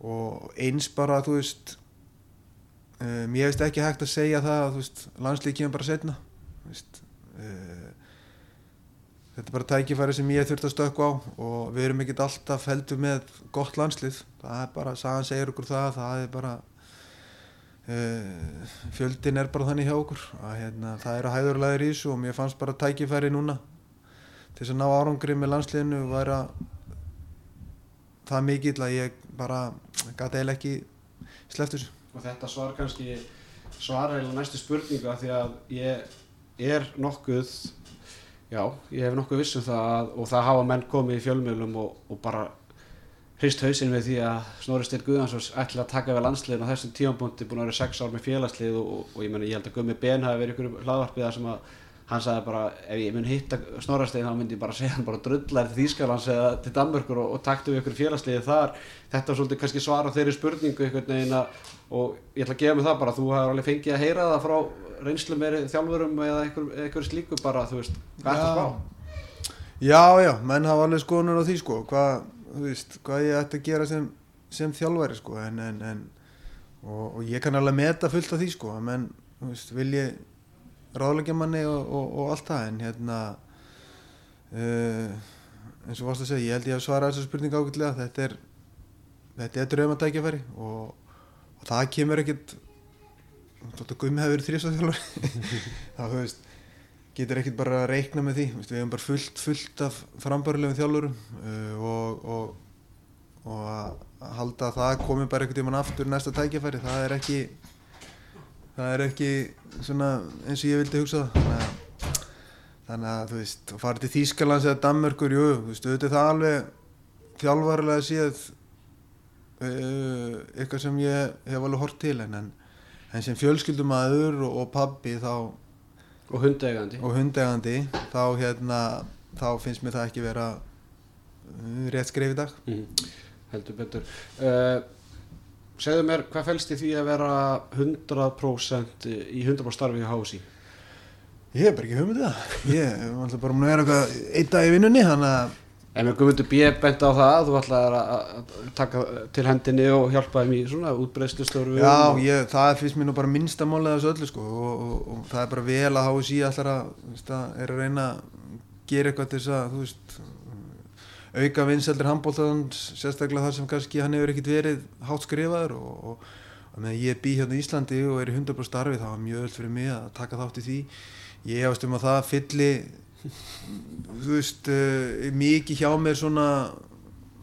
og eins bara, þú veist, um, ég veist ekki hægt að segja það að, landslið kemur bara setna, veist, uh, Þetta er bara tækifæri sem ég þurft að stökku á og við erum ekkert alltaf heldur með gott landslið. Það er bara, sagan segir okkur það, það er bara, uh, fjöldin er bara þannig hjá okkur. Að, hérna, það eru hæðurlegar í þessu og mér fannst bara tækifæri núna til þess að ná árangri með landsliðinu og væra það mikill að ég bara gæti eiginlega ekki þessu. Og þetta svar kannski svara eða næstu spurningu að því að ég er nokkuð Já, ég hef nokkuð vissum það að, og það hafa menn komið í fjölmjölum og, og bara hrist hausinn við því að Snorri Steinn Guðansson ætla að taka við landsliðin á þessum tímanbúndi búin að vera sex ár með félagslið og, og, og ég, meni, ég held að Gummi Ben hafi verið ykkur hlaðvarpið þar sem að hann sagði bara ef ég mun hitta Snorri Steinn þá myndi ég bara segja hann bara drullar til Þýskalands eða til Danmörkur og taktu við ykkur félagsliði þar. Þetta var svolítið kannski svara þeirri spurningu einhvern veginn að og ég ætla að gefa mig það bara þú hefur alveg fengið að heyra það frá reynslu meiri þjálfurum eða einhver slíku bara þú veist, hvað er það spá? Já, já, menn hafa alveg skoðunur á því sko, hvað, þú veist, hvað ég ætti að gera sem, sem þjálfari sko, en, en, en og, og ég kann alveg meta fullt af því sko, menn, þú veist, vil ég ráðleggja manni og, og, og allt það, en hérna, uh, eins og varst að segja, ég held ég að svara þessa spurninga ágætlega, þetta er, þetta er draumatækjafæri og, og það kemur ekkit, Þetta gummi hefur verið þrjósafjálfari þá þú veist getur ekkert bara að reikna með því. Við hefum bara fullt, fullt af frambærulegum þjálfurum uh, og, og, og að halda að það komi bara einhvern tíman aftur næsta tækjafæri það er ekki það er ekki svona eins og ég vildi hugsa. Það þannig að, þú veist að fara til Þýskalands eða Danmörkur jú, þú veist, auðvitað það alveg þjálfarilega séð uh, eitthvað sem ég hef alveg hort til en, en en sem fjölskyldumæður og, og pabbi þá og hundegandi og hundegandi þá hérna þá finnst mér það ekki vera uh, rétt skrif í dag. Mm. heldur betur. Uh, segðu mér hvað fælst í því að vera 100% í 100% starfi í hási ég hef bara ekki hugmyndið það ég er alltaf bara að vera einn dag í vinnunni þannig að En við komum til B. bent á það að þú ætlaði að taka til hendinni og hjálpa þeim í svona útbreyðslustöru Já, ég, það finnst mér nú bara minnsta málið af þessu öllu sko og, og, og það er bara vel að HSI allar að, veist, að er að reyna að gera eitthvað til þess að þú veist auka vinseldir handbóltans sérstaklega þar sem kannski hann hefur ekkit verið hátt skrifaður og, og meðan ég bý hérna í Íslandi og er í 100% starfi þá er mjög öll fyrir mig að taka þátt í því. Ég hefast um að það fylli þú veist uh, mikið hjá mér svona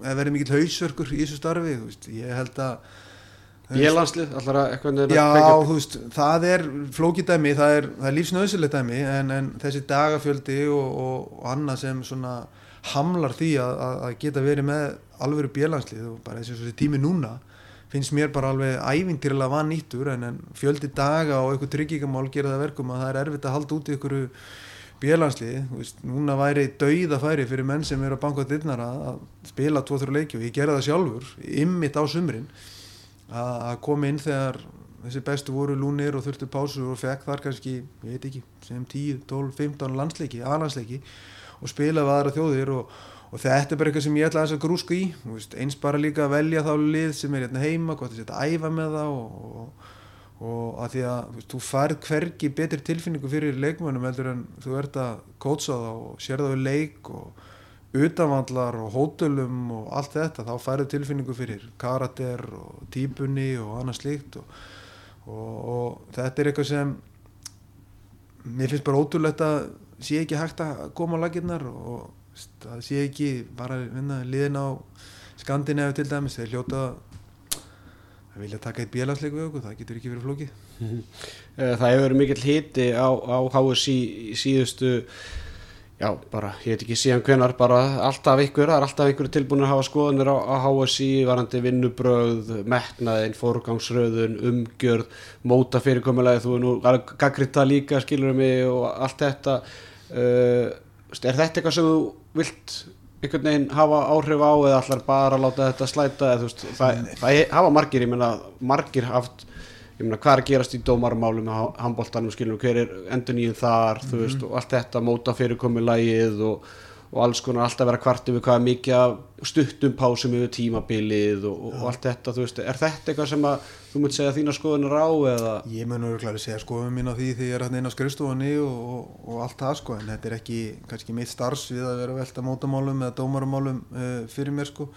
að verði mikill hausverkur í þessu starfi veist, ég held að Jélandslið, allra eitthvað Já, þú veist, það er flókidæmi það er, er lífsnöðsilegt dæmi en, en þessi dagafjöldi og, og, og annað sem svona hamlar því að, að geta verið með alveg bjölandslið og bara þessi tími núna finnst mér bara alveg ævintýrlega vann nýttur en, en fjöldi daga og eitthvað tryggingamál gera það verkum að það er erfitt að halda út í einhverju bjölandsliði, núna væri dauða færi fyrir menn sem eru að banka dilnar að spila 2-3 leiki og ég gerði það sjálfur ymmit á sumrin að koma inn þegar þessi bestu voru lúnir og þurftu pásu og fekk þar kannski, ég veit ekki sem 10, 12, 15 landsleiki, aðlandsleiki og spila við aðra þjóðir og, og þetta er bara eitthvað sem ég ætla að grúska í veist, eins bara líka að velja þá lið sem er hérna heima, gott að setja að æfa með það og, og og að því að þú færð hvergi betri tilfinningu fyrir leikmönnum heldur en þú ert að kótsa það og sér það við leik og utanvandlar og hótölum og allt þetta þá færðu tilfinningu fyrir karakter og típunni og annað slíkt og, og, og þetta er eitthvað sem mér finnst bara ótrúlegt að sé ekki hægt að koma á laginnar og það sé ekki bara vinna, liðin á Skandinavíu til dæmis þeir hljóta að vilja taka eitt bílansleik við okkur, það getur ekki verið flókið. Eh, Það hefur verið mikill hiti á, á HSI síðustu já, bara, ég veit ekki síðan hvenar bara alltaf ykkur, það er alltaf ykkur tilbúin að hafa skoðanir á, á HSI varandi vinnubröð, metnaðin forgangsröðun, umgjörð móta fyrirkomulagi, þú er nú gaggrita líka, skilur mig og allt þetta. Uh, er þetta eitthvað sem þú vilt einhvern veginn hafa áhrif á eða allar bara að láta þetta slæta eða, veist, það, það hafa margir, ég meina margir haft ég meina hvað er að gerast í dómarmálum með handbóltanum skilum, hver er endur nýjum þar þú veist, og allt þetta móta fyrirkomi lægið og, og alls konar alltaf vera kvart yfir hvað er mikið stuttum pásum yfir tímabilið og, og allt þetta, þú veist, er þetta eitthvað sem að þú munt segja þína skoðunir á eða? Ég mun öruglega segja skoðum mín á því því ég er hann inn á skrifstofunni og, og, og allt það sko en þetta er ekki kannski mitt starfs við að vera velta mótamálum eða dómarumálum uh, fyrir mér sko.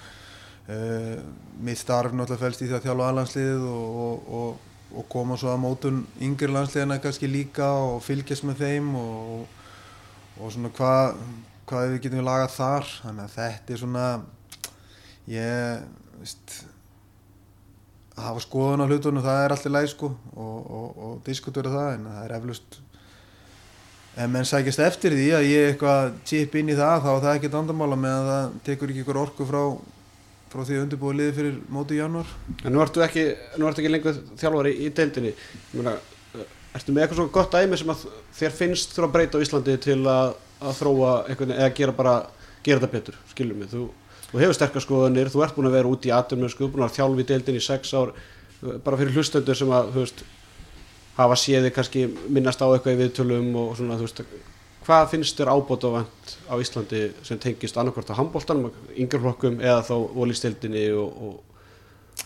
Uh, mitt starf náttúrulega fælst í því að þjálfa aðlandsliðið og, og, og koma svo að mótun yngri landsliðina kannski líka og fylgjast með þeim og, og svona hvað hvað við getum lagað þar. Þannig að þetta er svona ég veist að hafa skoðun á hlutunum það er alltaf læg sko og, og, og diskutera það en það er eflust ef menn sækist eftir því að ég eitthvað chip inn í það þá er það ekkert andamála með að það tekur ekki ykkur orku frá, frá því að undirbúa liði fyrir móti í januar En nú ertu ekki, nú ertu ekki lengur þjálfari í deildinni. Ertu með eitthvað svona gott dæmi sem að þér finnst þurfa að breyta á Íslandi til að, að þróa eitthvað eða gera bara, gera þetta betur, skilur mig. Þú, þú hefur sterkar skoðanir, þú ert búin að vera út í aturmjösku, búin að þjálfa í deildinni í sex ár bara fyrir hlustendur sem að þú veist, hafa séði kannski minnast á eitthvað í viðtölum og svona þú veist hvað finnst þér ábótavant á Íslandi sem tengist annarkvort á handbóltanum, yngjörflokkum eða þá volistildinni og, og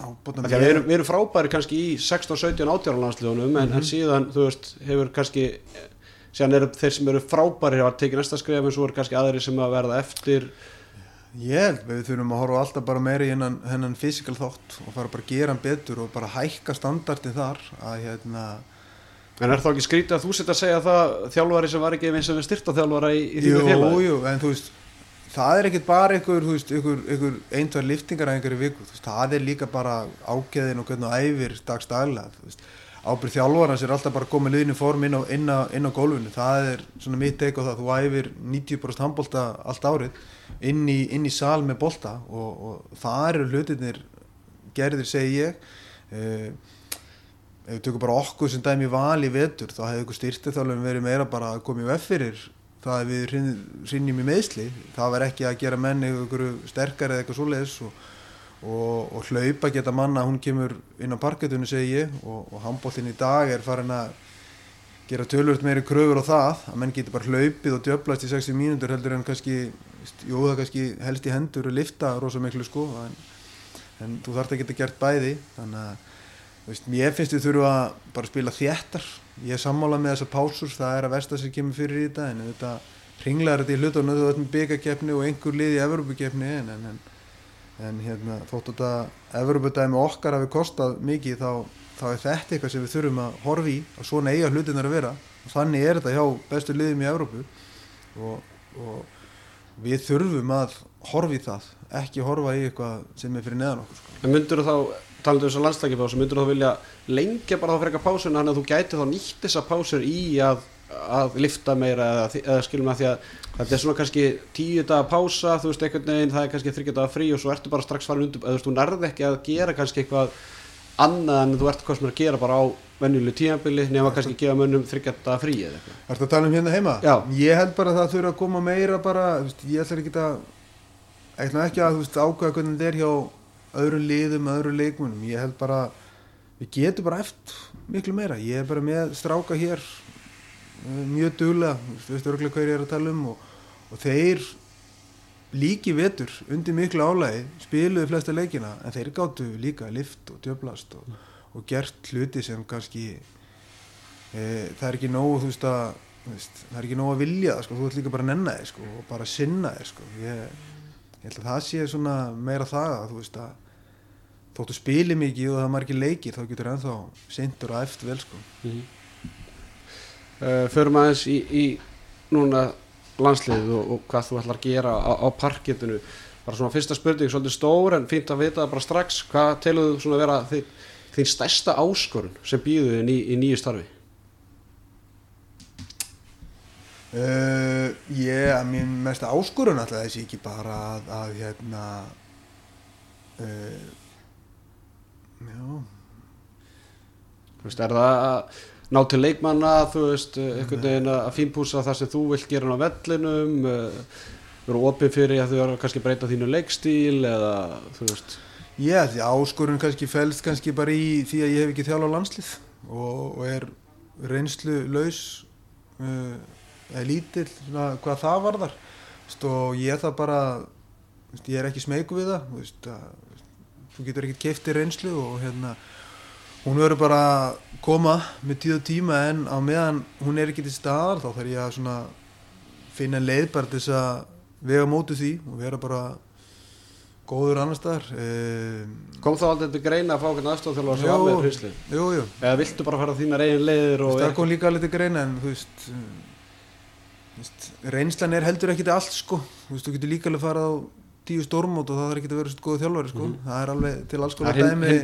Við erum, við erum frábæri kannski í 16, 17, 18 landsliðunum en, en síðan, þú veist, hefur kannski síðan eru þeir sem eru frábæri hafa tekið næsta skref en svo eru kannski aðri sem að verða eftir. Ég held, við þurfum að horfa alltaf bara meira í hennan, hennan fysikal þátt og fara bara að gera hann betur og bara hækka standardin þar að hérna en er þá ekki skrítið að þú setja að segja það þjálfari sem var ekki eins og styrta þjálfara í, í þínu félagi? jú, en þú veist það er ekkert bara einhver, einhver, einhver einhver liftingar að einhverju viku, þú veist, það er líka bara ágæðin og hvernig þú æfir dagstaglega, þú veist, ábyrð þjálfarans er alltaf bara komið liðinu form inn á, inn, á, inn á gólfinu, það er svona mitt teik á það, þú æfir 90% handbólta allt árið, inn í, inn í sal með bólta og, og það eru hlutinir gerðir, segi ég. Uh, ef við tökum bara okkur sem dæmi val í vetur, þá hefði ykkur styrtithálfum verið meira bara að koma í vef fyrir það að við hrinnjum í meðsli það var ekki að gera menni ykkur sterkar eða eitthvað svoleiðis og, og, og hlaupa geta manna hún kemur inn á parketunni segi ég og, og handbóltinn í dag er farin að gera tölvört meiri kröfur á það að menn getur bara hlaupið og djöblast í 60 mínútur heldur en kannski það kannski helst í hendur og lifta rosa miklu sko en, en þú þarf að geta gert bæði þannig að veist, ég finnst við þurfa að bara spila þéttar. Ég er sammála með þessar pásur það er að versta sem kemur fyrir í þetta en þetta ringlar þetta í hlutunum þú veit með byggakefni og einhver lið í Evropakefni en, en, en, en hérna, þóttu þetta Evropadæmi okkar hafi kostað mikið þá, þá er þetta eitthvað sem við þurfum að horfi í og svona eiga hlutin að vera og þannig er þetta hjá bestu liðum í Evropu og, og við þurfum að horfi í það ekki horfa í eitthvað sem er fyrir neðan okkur sko. en myndur þá, talandu þess að landslækjapásu myndur þá vilja lengja bara þá frekar pásun þannig að þú gæti þá nýtt þessa pásur í að, að lifta meira eða, eða skilum að því að þetta er svona kannski tíu daga pása þú veist einhvern veginn það er kannski þryggja daga frí og svo ertu bara strax farin undir eða þú veist þú nærði ekki að gera kannski eitthvað annað en þú ert hvað sem er að gera bara á venjuleg tímabili nema kannski gefa mönnum þryggja daga frí eða eitthvað Ertu að tala um hérna heima? Já. Ég held bara að það þurfa að koma meira bara, veist, ég ætla ekki að eitthvað ekki að veist ákveða hvernig þetta er hjá öðrum liðum, öðrum leikmunum ég held bara, við getum bara eftir miklu meira, ég er bara með stráka hér mjög duglega, þú veist örgulega hvað ég er að tala um og, og þeir líki vetur undir miklu álægi spiluðu flesta leikina en þeir gáttu líka lift og djöblast og, og gert hluti sem kannski e, það er ekki nógu þú veist að veist, það er ekki nógu að vilja það sko, þú ert líka bara að nenna þig sko, og bara að sinna þig sko. ég, ég held að það sé svona meira það að þú veist að þóttu spili mikið og það er margir leikir þá getur ennþá sindur og eftir vel sko. mm -hmm. Uh, Förum aðeins í, í núna landsliðið og, og hvað þú ætlar að gera á, á parketinu bara svona fyrsta spurning, svolítið stór en fínt að vita bara strax. Hvað teluðu svona vera þið, þín stærsta áskorun sem býðu þinn í, í nýju starfi? Uh, ég, að mín mesta áskorun alltaf þessi ekki bara að, að hérna uh, já, Þú veist, er það að ná til leikmanna, þú veist, einhvern veginn að fínpúsa það sem þú vilt gera á vellinum, uh, vera opið fyrir að þú eru kannski breyta þínu leikstíl eða, þú veist, Já, því áskorun kannski fælst kannski bara í því að ég hef ekki þjálfað landslið og, og er reynslu laus uh, eða lítill svona, hvað það varðar. Vist, og ég það bara vist, ég er ekki smeyku við það vist, að, þú getur ekkert kefti reynslu og hérna hún verður bara að koma með tíð og tíma en á meðan hún er ekki til staðar þá þarf ég að finna leið bara til þess að vega móti því og vera bara góður annar staðar. Um, kom þá aldrei til greina að fá hvernig aðstofþjóla að sjá með hrinsli? Jú, jú, Eða viltu bara fara þínar eigin leiðir það kom líka alveg til greina en þú veist, um, þú veist reynslan er heldur ekkit allt sko. Þú veist, þú getur líka alveg farað á tíu stórmót og það er ekkit að vera svona góð þjálfari sko. Það er alveg til alls konar dæmi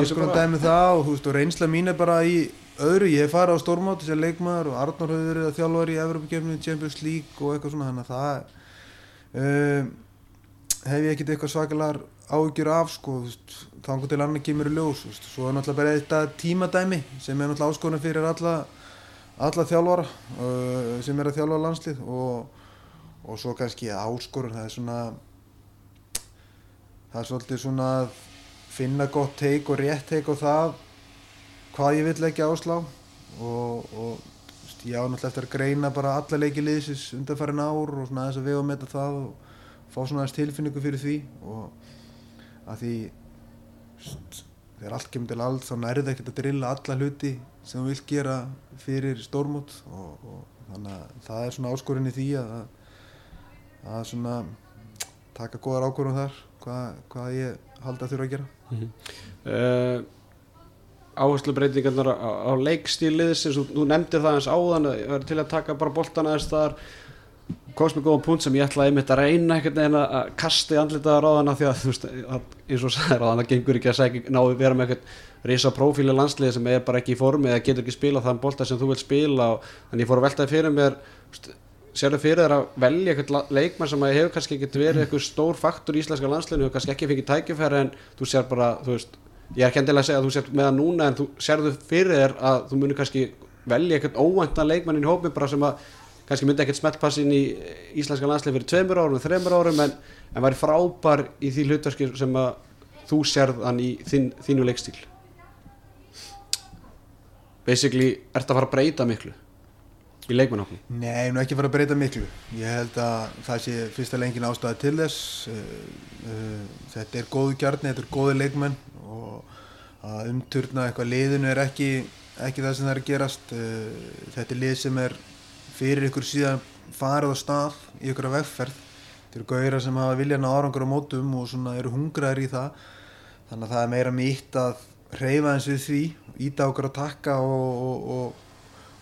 alls konar dæmi það og veist, og reynsla mín er bara í öðru, ég farið á stórmót sem leikmaður og Arnór hefur verið að þjálfari í Evropakefni, Champions League og eitthvað svona. Þannig að það um, hef ég ekkit eitthvað svakalar áhyggjur af sko, veist, þangur til annar kemur í ljós, veist, svo er náttúrulega bara þetta tímadæmi sem er náttúrulega áskorun fyrir alla, alla þjálfara uh, sem er að þjálfa landslið og, og svo kannski áskorun, það er svona það er svolítið svona að finna gott teik og rétt teik á það hvað ég vil leggja áslá og, og ég á náttúrulega eftir að greina bara alla leiki liðsins undanfærin ár og svona aðeins að vega með það og fá svona aðeins tilfinningu fyrir því. Og að því þegar allt kemur til allt þá nærið ekkert að drilla alla hluti sem þú vilt gera fyrir stórmót. Og, og þannig að það er svona áskorinn í því að, að svona taka góðar ákvörðum þar hvað, hvað ég haldi að þurfa að gera? Uh, áherslu breytingarnar á, á leikstílið sem þú, þú nefndir það eins áðan til að taka bara boltana eða þar. Komst með góðan punkt sem ég ætlaði einmitt að reyna einhvern veginn að kasta í andlitaðar á hana því að þú veist, eins og sagðir að það gengur ekki að segja, ná að vera með einhvern risa prófíli landsliði sem er bara ekki í formi eða getur ekki spila þann bolta sem þú vilt spila og þannig ég fór að veltaði fyrir mér þú veist, sérðu fyrir þér að velja eitthvað leikmann sem hefur kannski ekki verið eitthvað stór faktor í íslenska landsliðinu og kannski ekki fengið tækifæri en þú sér bara, þú veist ég er ekki endilega að segja að þú sér með það núna en þú sérðu fyrir þér að þú munir kannski velja eitthvað óvæntan leikmann í hópi bara sem að kannski myndi ekkert smeltpass inn í íslenska landslið fyrir tveimur árum, þreimur árum en, en væri frábær í því hlutverki sem að þú sérð hann í þín, þínu leikstíl. Basically ert að fara að breyta miklu í leikmannhóknu Nei, nú ekki fara að breyta miklu. Ég held að það sé fyrst og lengin ástæða til þess. Uh, uh, þetta er góðu kjarni, þetta er góðu leikmenn og að umturna eitthvað liðinu er ekki, ekki það sem það er að gerast. Uh, þetta er lið sem er fyrir ykkur síðan farið á stað í ykkur að vegferð. Þetta eru gauðra sem hafa viljan á árangur á mótum og svona eru hungraðir í það. Þannig að það er meira mitt að hreyfa eins við því, íta okkur að takka og, og, og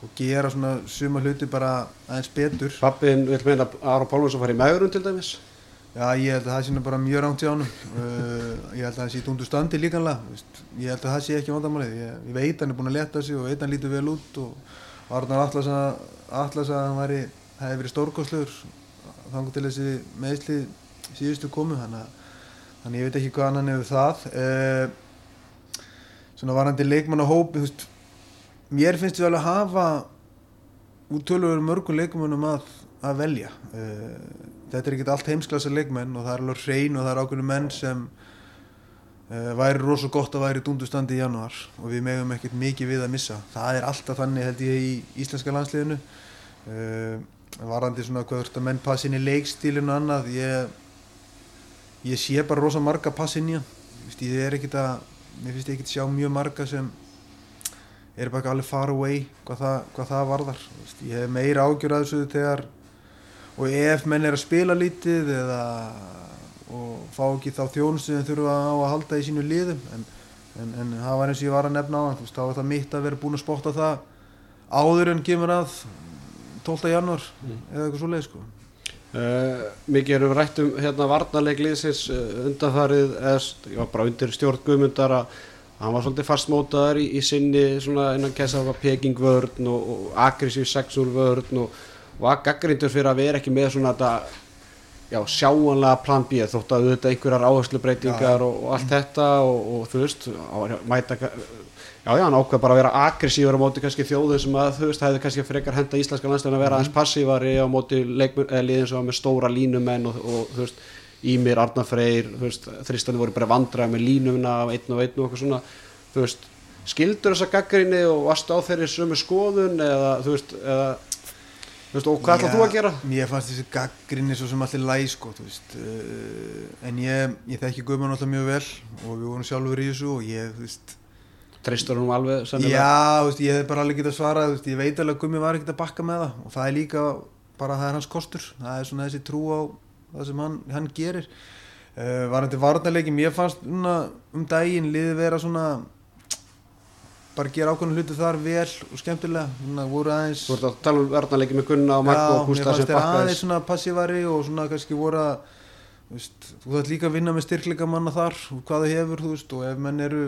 og gera svona suma hluti bara aðeins betur. Pappin vil meina að Ára Pálmarsson fari í megrun til dæmis? Já, ég held að það sé bara mjög rámt hjá hann uh, ég held að það sé tundu standi líkanlega ég held að það sé ekki vandamálið. Ég, ég veit hann er búin að leta sig og veit hann lítur vel út og Arnar Atlas að, hann væri, hefði verið stórkostlegur þannig til þessi meðsli síðustu komu. Þannig ég veit ekki hvað hann hefur það. Uh, svona varandi leikmann á hópi þú veist mér finnst við alveg að hafa úr tölur mörgum leikmennum að, að velja. Uh, þetta er ekkert allt heimsklassa leikmenn og það er alveg hrein og það er ákveðinu menn sem uh, væri rosa gott að væri dúndustandi í januar og við megum ekkert mikið við að missa. Það er alltaf þannig held ég í íslenska landsliðinu. Uh, varandi svona hvað ert að menn passi inn í leikstílinu annað ég, ég sé bara rosa marga passi inn í ég er ekkert að mér finnst ég ekkert sjá mjög marga sem er bara ekki alveg far away hvað það, hvað það varðar Vist, ég hef meira ágjör að þessu þegar og ef menn er að spila lítið eða og fá ekki þá þjónustu sem þurfa á að halda í sínu liðum en, en, en það var eins og ég var að nefna á hann þá var það mitt að vera búin að spotta það áður en kemur að 12. januar eða eitthvað svo leið sko. uh, Mikið erum við rætt um hérna varnarleik liðsins uh, undanfarið eða st- já, bara undir stjórn Guðmundar að hann var svolítið fastmótaður í, í sinni svona innan kessa var peking vörn og, og aggressív sexual vörn og var gaggrindur fyrir að vera ekki með svona þetta já, sjáanlega plan B þótt að auðvitað einhverjar áherslu breytingar og, og allt þetta og, og þú veist mæta, já já, hann ákveð bara að vera aggressífur á móti kannski þjóðu sem að þú veist, hefði kannski frekar henda íslenska landslegin að vera aðeins passívari á móti liðin sem var með stóra línumenn og, og þú veist Ímir, Arnar Freyr, þristandi voru bara vandraði með línumina af einn og einn og eitthvað svona, veist skildur þessa gaggrinni og varst á þeirri sömu skoðun eða þú veist, eða, þú veist og hvað ætlað þú að gera? Mér fannst þessi gaggrinni svo sem allir læg sko, uh, en ég, ég þekki Guðmann alltaf mjög vel og við vorum sjálfur í þessu og ég, þú veist Treystur hún alveg sennilega? Já, veist, ég hef bara alveg getað svarað, þú veist, ég veit alveg að Guðmi var ekkert að bakka með það og það er líka bara það er hans kostur, það er svona þessi trú á það sem hann, hann gerir. Uh, varandi varnarleiki, mér fannst um daginn liði vera svona bara gera ákveðinu hluti þar vel og skemmtilega. Svona, voru aðeins Þú ert að tala um varnarleiki með Gunna og Maggo og Hústa sem bakkaðis Já, mér fannst þeir aðeins svona passívari og svona kannski voru að veist, þú þarf líka að vinna með styrkleika manna þar og hvað þau hefur, þú veist, og ef menn eru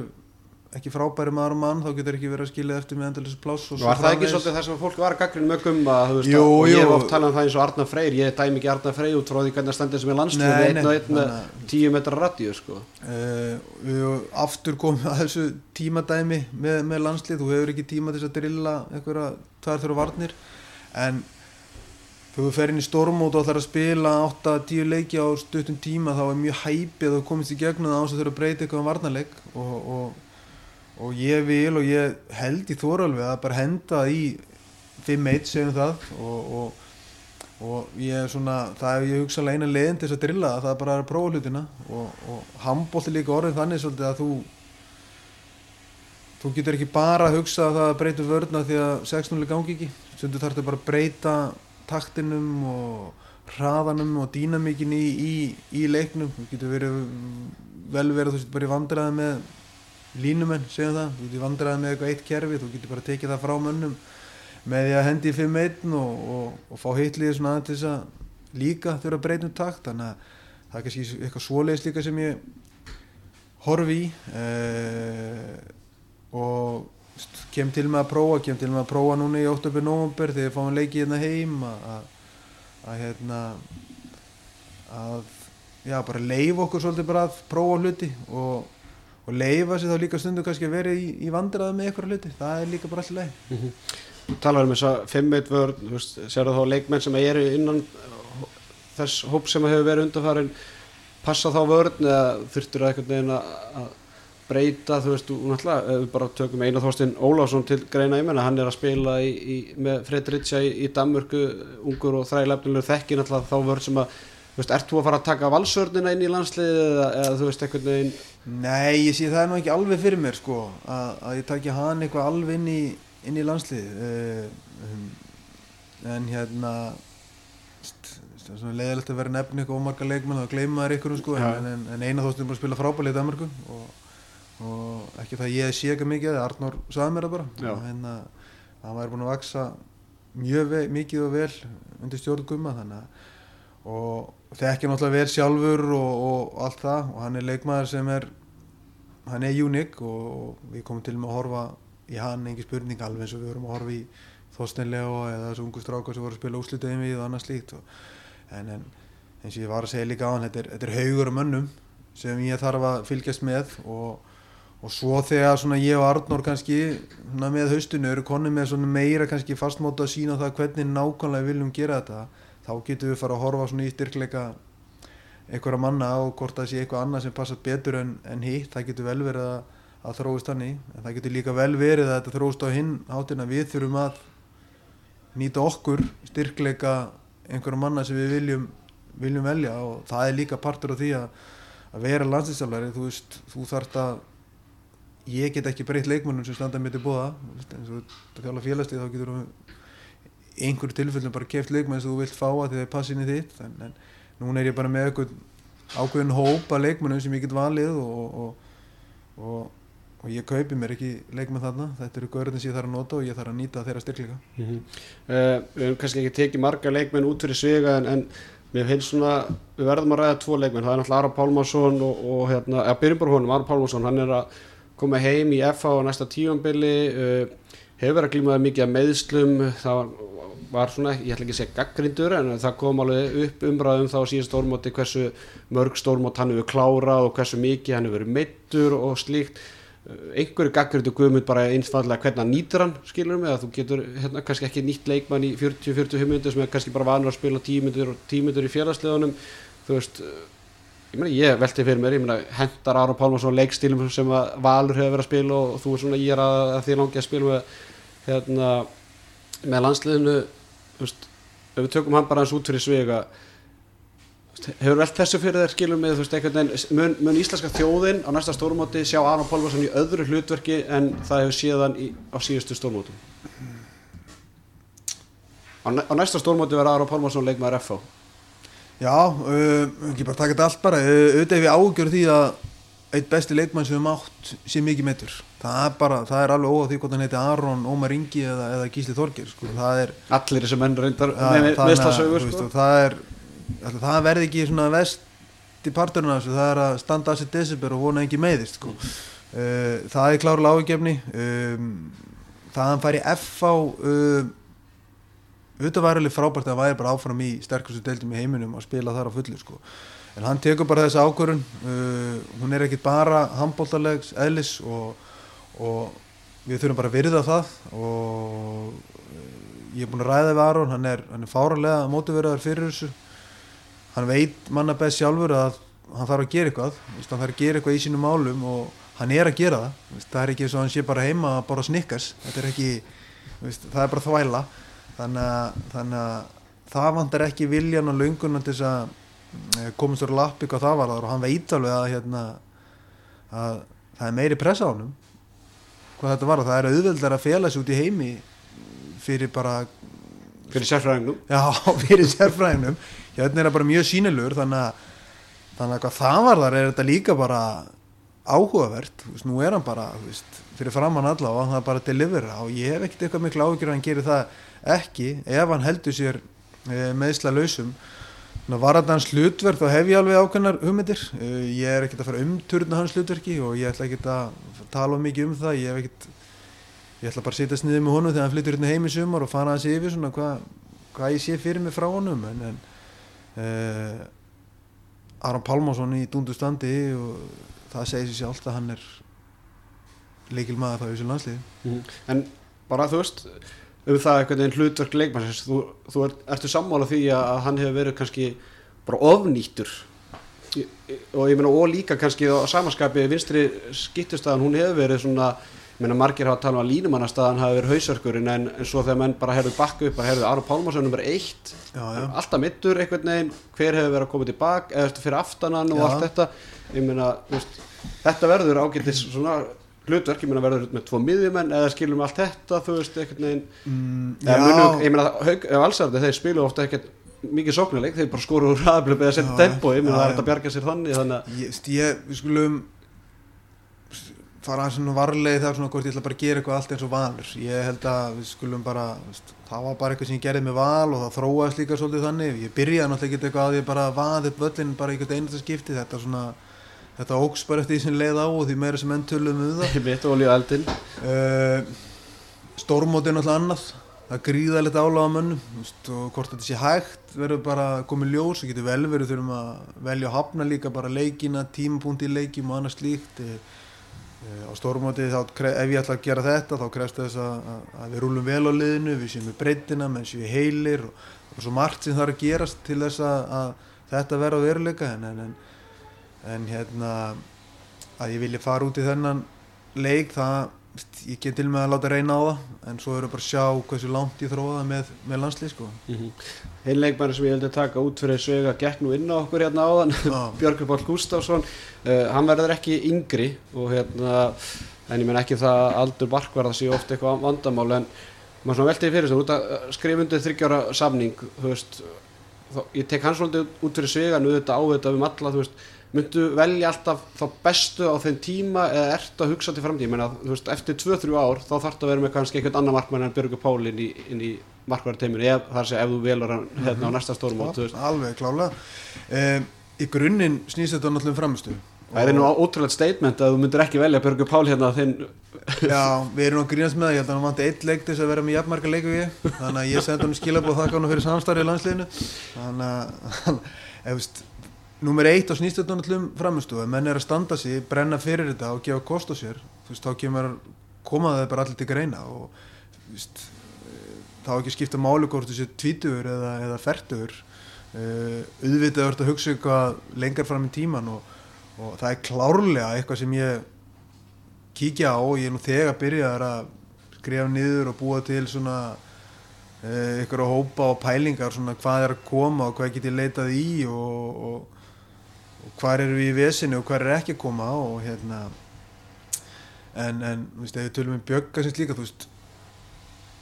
ekki frábæri maður og mann þá getur ekki verið að skilja eftir með endalins pláss Var það ekki svolítið þess að fólk var að gaggrinn með gumma jú, jú. og ég hef oft talað um það eins og Arnar Freyr ég dæm ekki Arnar Freyr út frá því hvernig það stendir sem er landslið einn og einn með tíu metra radíu sko. uh, Aftur komum að þessu tímadæmi með, með landslið, þú hefur ekki tíma til að drilla einhverja tvær þurra varnir en þú fer inn í stormót og ætlar að spila 8-10 leiki á stuttum tíma þá er mjög hæpið að komast í gegnum það á þess að þurfa að breyta eitthvað um varnarleik og, og og ég vil og ég held í þóralveg að bara henda í 5-1 segjum það. Og, og, og ég er svona það er ég hugsa alveg eina leginn til þess að drilla það er bara að prófa hlutina. Og, og handbólti líka orðin þannig svolítið að þú þú getur ekki bara að hugsa að það breytur vörna því að 6-0 gangi ekki. Stundu þarf þetta bara að breyta taktinum og hraðanum og dýnamíkin í, í, í leiknum. Þú getur verið vel verið þú getur bara í vandræði með línumenn, segjum það, þú getur vandraði með eitthvað eitt kerfi, þú getur bara tekið það frá mönnum með því að hendi í 5-1 og, og, og fá heitlið svona aðeins til þess að líka þurfa að breyta um takt. Þannig að það er kannski eitthvað svoleiðis líka sem ég horfi í. Eh, og kem til með að prófa, kem til með að prófa núna í óttabur nógumber þegar ég fáum leikið hérna heim að, að hérna að já bara leif okkur svolítið bara að prófa hluti og og leifa sér þá líka stundu kannski að vera í, í vandraða með eitthvað hluti, það er líka bara alltaf leið mm -hmm. Talar um þess að 5-1 vörð, sér þú þá leikmenn sem eru innan þess hóp sem hefur verið undanfærin passa þá vörðn eða þurftur það einhvern veginn að breyta, þú veist, þú náttúrulega við bara tökum eina þóstinn Ólásson til greina í menna, hann er að spila í, í, með Fredricia í, í Danmörku ungur og þræðilefnilegur þekki náttúrulega þá vörð sem að Þú veist, ert þú að fara að taka valsörnina inn í landsliðið eða, eða þú veist, eitthvað inn... Nei, ég sé það er nú ekki alveg fyrir mér, sko, að, að ég taki hann eitthvað alveg inn í, inn í landsliðið. Uh, um, en hérna, er leiðilegt að vera nefn eitthvað ómarga leikmenn, þá gleyma það ykkur, sko, ja. en, en eina þóttum bara að spila frábælið í Danmarku og, og ekki það ég sé ekki mikið, Arnór saði mér það bara. En hérna, það var búin að vaksa mjög mikið og vel undir stjórnum, þannig að og þekkja náttúrulega vel sjálfur og, og allt það. Og hann er leikmaður sem er hann er unik og, við komum til með að horfa í hann, engi spurning alveg eins og við vorum að horfa í Þorstenlega eða þessu ungu strákar sem voru að spila úslitaðum við og annað slíkt og, en, en eins og ég var að segja líka á hann þetta er, þetta er haugur um önnum sem ég þarf að fylgjast með og og svo þegar ég og Arnór kannski með haustinu eru konið með meira kannski fastmóta að sína það hvernig nákvæmlega við viljum gera þetta þá getum við fara að horfa svona í styrkleika einhverja manna og hvort það sé eitthvað annað sem passar betur en, en hitt. Það getur vel verið að, að þróist hann í en það getur líka vel verið að þetta þróist á hinn hátina við þurfum að nýta okkur styrkleika einhverja manna sem við viljum, viljum velja. Og það er líka partur af því að, að vera landsinsjálfari þú veist, þú þarft að ég get ekki breytt leikmannum sem standa mér til bóða eins og þetta fjála félagslið þá getur við einhverju tilfellum bara keft leikmenn sem þú vilt fá að því það er passinni þitt en, en núna er ég bara með eitthvað ákveðin hópa leikmennum sem ég get valið og, og, og, og ég kaupi mér ekki leikmenn þarna. Þetta eru görðin sem ég þarf að nota og ég þarf að nýta þeirra styrkleika mm -hmm. uh, Við kannski ekki tekið marga leikmenn út fyrir svega en, en við hefum svona við verðum að ræða tvo leikmenn. Það er náttúrulega Ara Pálmarsson og hérna, eða byrjum bara honum, Ara Pálmarsson. Hann er að koma heim í FH á næsta tíumbili uh, hefur verið að glímaði mikið að meðslum það var, var svona, ég ætla ekki að segja gaggrindur en það kom alveg upp umræðum þá síðan stórmóti hversu mörg stórmót hann hefur klárað og hversu mikið hann hefur verið meittur og slíkt. Einhverju gaggrindu guðmund bara einsfallega hvernig hann nýtur hann skilur mig? Að þú getur hérna kannski ekki nýtt leikmann í 40-45 minnir sem er kannski bara vanur að spila 10 minnir og 10 minnir í félagsleðunum þú veist ég ég velti fyrir mér, ég meina hendar Aron Pálmarsson leikstílum sem Valur hefur verið að spila og þú er svona ég að, að því langi að spila með hérna með landsliðinu veist, ef við tökum hann bara hans út fyrir svega hefur velt þessu fyrir þér skilum með veist, veginn mun, mun íslenska þjóðin á næsta stórmóti sjá Aron Pálmarsson í öðru hlutverki en það hefur séðan í, á síðustu stórmótum? Á, á næsta stórmóti verður Aron Pálmarsson leikmaður FH Já, uh, ekki bara taka þetta allt bara. Auðvitað ef ég ágjör því að eitt besti leikmann sem við mátt sé mikið meittur það er bara, það er alveg óað því hvort hann heiti Aron, Ómar Ingi eða, eða Gísli Þorgir sko. það er allir þessi menn reyndar Já, með þannig að, veistlasögur þú veist, sko. það er það verði ekki svona vest í parturinn af þessu, það er að standa að sér desember og vona ekki meiðist sko. uh, það er klárlega ágefni um, það að hann fær í FH uh, auðvitað væri alveg frábært að væri bara áfram í sterkustu deildum í heiminum og spila þar á fullu sko. En hann tekur bara þessa ákvörun uh, hún er ekkit bara handbóltalegs eðlis og, og við þurfum bara að virða það og ég er búin að ræða við Aron. Hann er, er fáralega mótiverðar fyrir þessu. Hann veit manna best sjálfur að hann þarf að gera eitthvað. Hann þarf að gera eitthvað í sínum málum og hann er að gera það. Það er ekki eins og hann sé bara heima að bara snikkast þetta er ekki, það er bara þvæla. Þannig að, þannig að það vantar ekki viljan og löngunan til þess að eh, komast úr lappi hvað það var og hann veit alveg að, hérna, að það er meiri pressa á hann hvað þetta var og það er auðveldar að fela sig út í heimi fyrir bara fyrir sérfræðingnum. Já, fyrir sérfræðinum hérna er það bara mjög sínilur þannig að, þannig að hvað það var þar er þetta líka bara áhugavert. Veist, nú er hann bara veist, fyrir framann alla og hann er bara delivera og ég hef ekkert eitthvað miklu áhugir að hann gerir það ekki ef hann heldur sér e, meðsla lausum var þetta hans hlutverk þá hef ég alveg ákveðnar hugmyndir. E, ég er ekkert að fara umturna hans hlutverki og ég ætla ekkert að tala mikið um það. Ég ekkert ég ætla bara að setja sniðið með honum þegar hann flyttur hérna heim í sumar og fara að sé yfir svona hvað hva ég sé fyrir mig frá honum. En, en uh, Aron Pálmásson í dúndu standi og það segir sér sjálft að hann er leikil maður þá í þessu landsliði. Mhm. en bara þú veist um það einhvern veginn hlutverk leikmannsins þú, þú er, ertu sammála því að, hann hefur verið kannski bara ofnýttur Í- og ég meina og líka kannski á samanskapi vinstri skiptustæðan hún hefur verið svona ég meina margir hafa talað um að línumannastæðan hafi verið hausörkurinn en, en svo þegar menn bara herðu bakku upp að herðu Aron Pálmarsson nummer eitt Já, já. alltaf mittur einhvern veginn hver hefur verið að koma tilbaka eða fyrir aftanan og Já. allt þetta ég meina, veist, þetta verður ágætis svona hlutverk, ég meina verður með tvo miðjumenn eða skilum allt þetta þú veist, einhvern veginn? Mm, munum, ég meina, ef allsarði þeir spilu ofta ekkert mikið sóknarleik þeir bara skoru úr hraðablöf eða setja tempo ég meina það er hægt að bjarga sér þannig þannig að ég, ég, við skulum fara svona varlega það svona hvort ég ætla bara að gera eitthvað allt eins og valur. Ég held að við skulum bara veist, það var bara eitthvað sem ég gerði með val og það þróaðist líka svolítið þannig. Ég byrjaði náttúrulega ekki eitthvað að ég bara vaði upp völlin bara einhvern einasta skipti. Þetta svona þetta óks bara eftir því sem leið á og því meira sem enn tölum um það veit olíu eldin uh, stórmóti er náttúrulega annað. Það gríða litt áláða mönnum. Og hvort þetta sé hægt verður bara komið ljós. Og getur vel verið þurfum að velja að hafna líka bara leikina tímapunkt í leikjum og annað slíkt. Uh, á stórmóti þá ef ég ætla að gera þetta þá krefst þess að, að, að við rúlum vel á liðinu við séum með breytina, menn séum við heilir og, og svo margt sem þarf að gerast til þess að, að þetta verða á veruleika. En, en, en, hérna að ég vilja fara út í þennan leik það, ég get til með að láta reyna á það en svo eru bara að sjá hversu langt ég þróða með, með landslið sko. Einn leikmæri sem ég held að taka út fyrir svega gekk nú inn á okkur hérna áðan. Björgur Pál Gustafsson uh, hann verður ekki yngri og hérna en ég menn ekki það að aldur barkvarða sé ofta eitthvað vandamál en maður svona veltið fyrir þessu út að skrifa undir þryggjára samning veist þá, ég tek hans svolítið út fyrir svega nú þetta ávita um alla þú veist myndu velja alltaf þá bestu á þeim tíma eða ertu að hugsa til framtíð ég meina þú veist eftir 2-3 ár þá þarftu að vera með kannski einhvern annan markmann en Björgur Pál inn í, í markvarðarteiminu ef það er að segja ef þú velur hann hérna á næsta stórmót alveg klálega. Um, í grunninn snýst þetta náttúrulega um framistu Það er nú ótrúlega statement að þú myndir ekki velja Björgur Pál hérna þinn Já, við erum að grínast með það, ég held að hann vanti eitt leik til þess að vera með jafnmarka leiku ég. Þannig að ég sendi hann skilabóð þakka hann fyrir samstarfið í landsliðinu. Þannig að, ef veist Númer eitt á snýstöldunallum framistu ef menn er að standa sig, brenna fyrir þetta og gefa kost á sér, þú veist, þá kemur komaði það bara allir til greina og þú veist, eh, þá ekki skipta málu hvort þessi tvítugur eða, eða fertugur. Uh, auðvitað verður að hugsa eitthvað lengar fram í tíman og, og það er klárlega eitthvað sem ég kíkja á og ég er nú þegar byrjaðar að skrifa niður og búa til svona uh, ykkur að hópa og pælingar svona hvað er að koma og hvað get ég leitað í og, og, og hvað eru við í vesinu og hvað er ekki að koma og hérna en, en þú veist, ef við tölum um Bjögga sem slíka, þú veist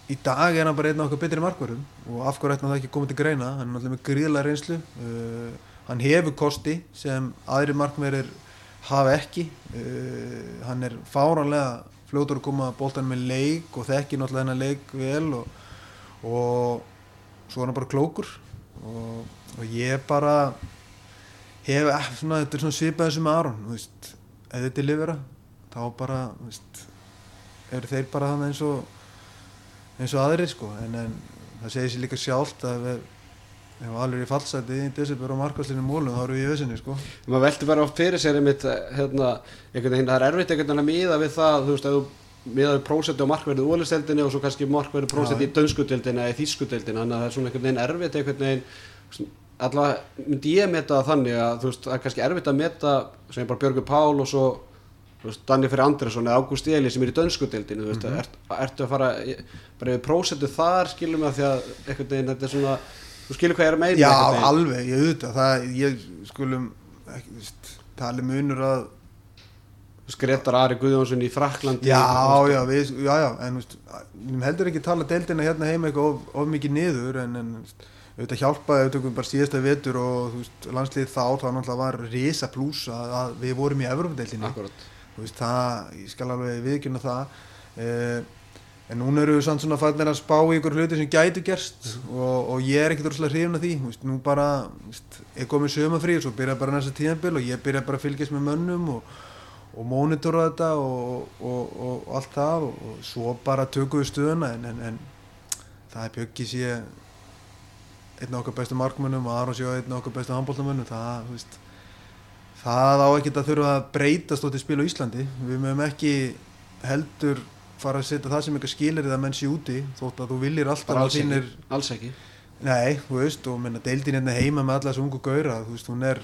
í dag er hann bara einn af okkur betri markverðum og af hverju ætna það ekki komið til greina? Hann er náttúrulega með gríðlega reynslu uh, hann hefur kosti sem aðri markverðir hafa ekki uh, hann er fáránlega fljótur að koma bóltan með leik og þekki náttúrulega hennar leik vel og, og svo er hann bara klókur og, og ég bara hef, eh, svona, þetta er svona svipað sem Aron, þú veist ef þetta er livera, þá bara þú veist, eru þeir bara þannig eins og eins og aðrir sko, en, en það segir sér líka sjálft að við ef alveg í fallsæti í desember og markvæslinu mólum þá eru við í öðsynni sko. Maður veldur bara oft fyrir sér einmitt hérna, einhvern veginn, það er erfitt einhvern veginn að miða við það, þú veist, ef þú miða við prósetti og markverðið úrlisteldinni og svo kannski markverðið prósetti í dönskudeldinni eða í þýskudeldinni, þannig að það er svona einhvern veginn erfitt einhvern veginn, allavega myndi ég meta þannig að þú veist, það er kannski erfitt að meta, sem bara Björgur Pál og svo veist, Danni Fyrir Andresson eða Ágúst Eli sem er í dönskudeldinni, þú veist, mm -hmm. er, ertu að fara bara við prósetti þar, skilum að því að einhvern veginn þetta er svona þú skilur hvað ég er meina Já, alveg, ég auðvitað það, ég skulum ekki, veist, tali munur að Skrettar Ari Guðjónsson í Fraklandi Já, já, við, já, já en veist, við heldur ekki tala deildina hérna heima eitthvað of, of mikið niður en, en veist, auðvitað hjálpaði, auðvitað bara síðasta vetur og veist, landslið þá þá náttúrulega var risa pluss að, að við vorum í veist, það, ég skal alveg viðkynna það. Eh, en núna eru við samt svona fannir að spá í ykkur hluti sem gæti gerst og, og ég er ekkert úrslega hrifin af því. Veist, nú bara, veist, ég kom í sömafrí og svo byrja bara næsta tíðanbíl og ég byrja bara að fylgjast með mönnum og, og monitora þetta og, og allt það og svo bara tökum við stöðuna en, en, en það er Bjöggi sé einn af okkar bestu markmönnum og Aron sé einn af okkar bestu handbóltamönnum það, það á ekkert að þurfa að breytast átt í spil á Íslandi. Við mögum ekki heldur fara að setja það sem eitthvað skilir eða menn sé úti þótt að þú viljir alltaf alls, þínir... alls ekki. Nei, þú veist, og menna deildin hérna heima með alla þessu ungu gauðra þú veist, hún er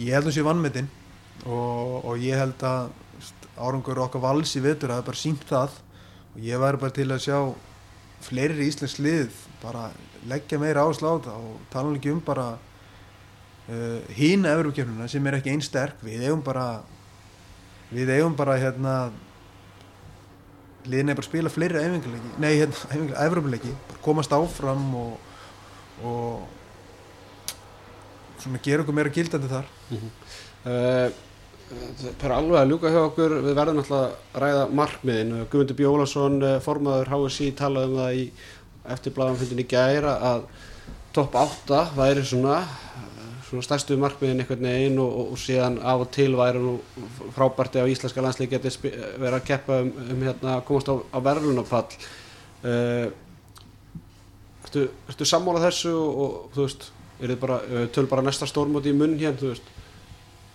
ég held að hún sé vannmetinn og, og ég held að árangur okkar vals í vetur að það er bara sínt það. Og ég væri bara til að sjá fleiri íslensk lið bara leggja meira áslá á það og tala ekki um bara uh, hína öðrukefnuna sem er ekki einn sterk. Við eigum bara við eigum bara hérna liðin er bara að spila fleiri æfinguleiki nei, hérna, æfinguleiki komast áfram og, og svona gera okkur meira gildandi þar. Mm -hmm. uh, Það er alveg að ljúka hjá okkur. Við verðum alltaf að ræða markmiðin. Guðmundur Bjólasson, eh, formadur HSI talaði um það í eftirblaðanfundin í gæra að topp 8 væri svona svona stærstu markmiðin einhvern veginn og, og, og síðan af og til væri nú frábært ef íslenska landslið geti verið að keppa um, um hérna að komast á, á verðlunapall uh, Ertu, ertu sammálað þessu og, og þú veist, er þið bara töl bara næsta stórmóti í munn hérna, þú veist?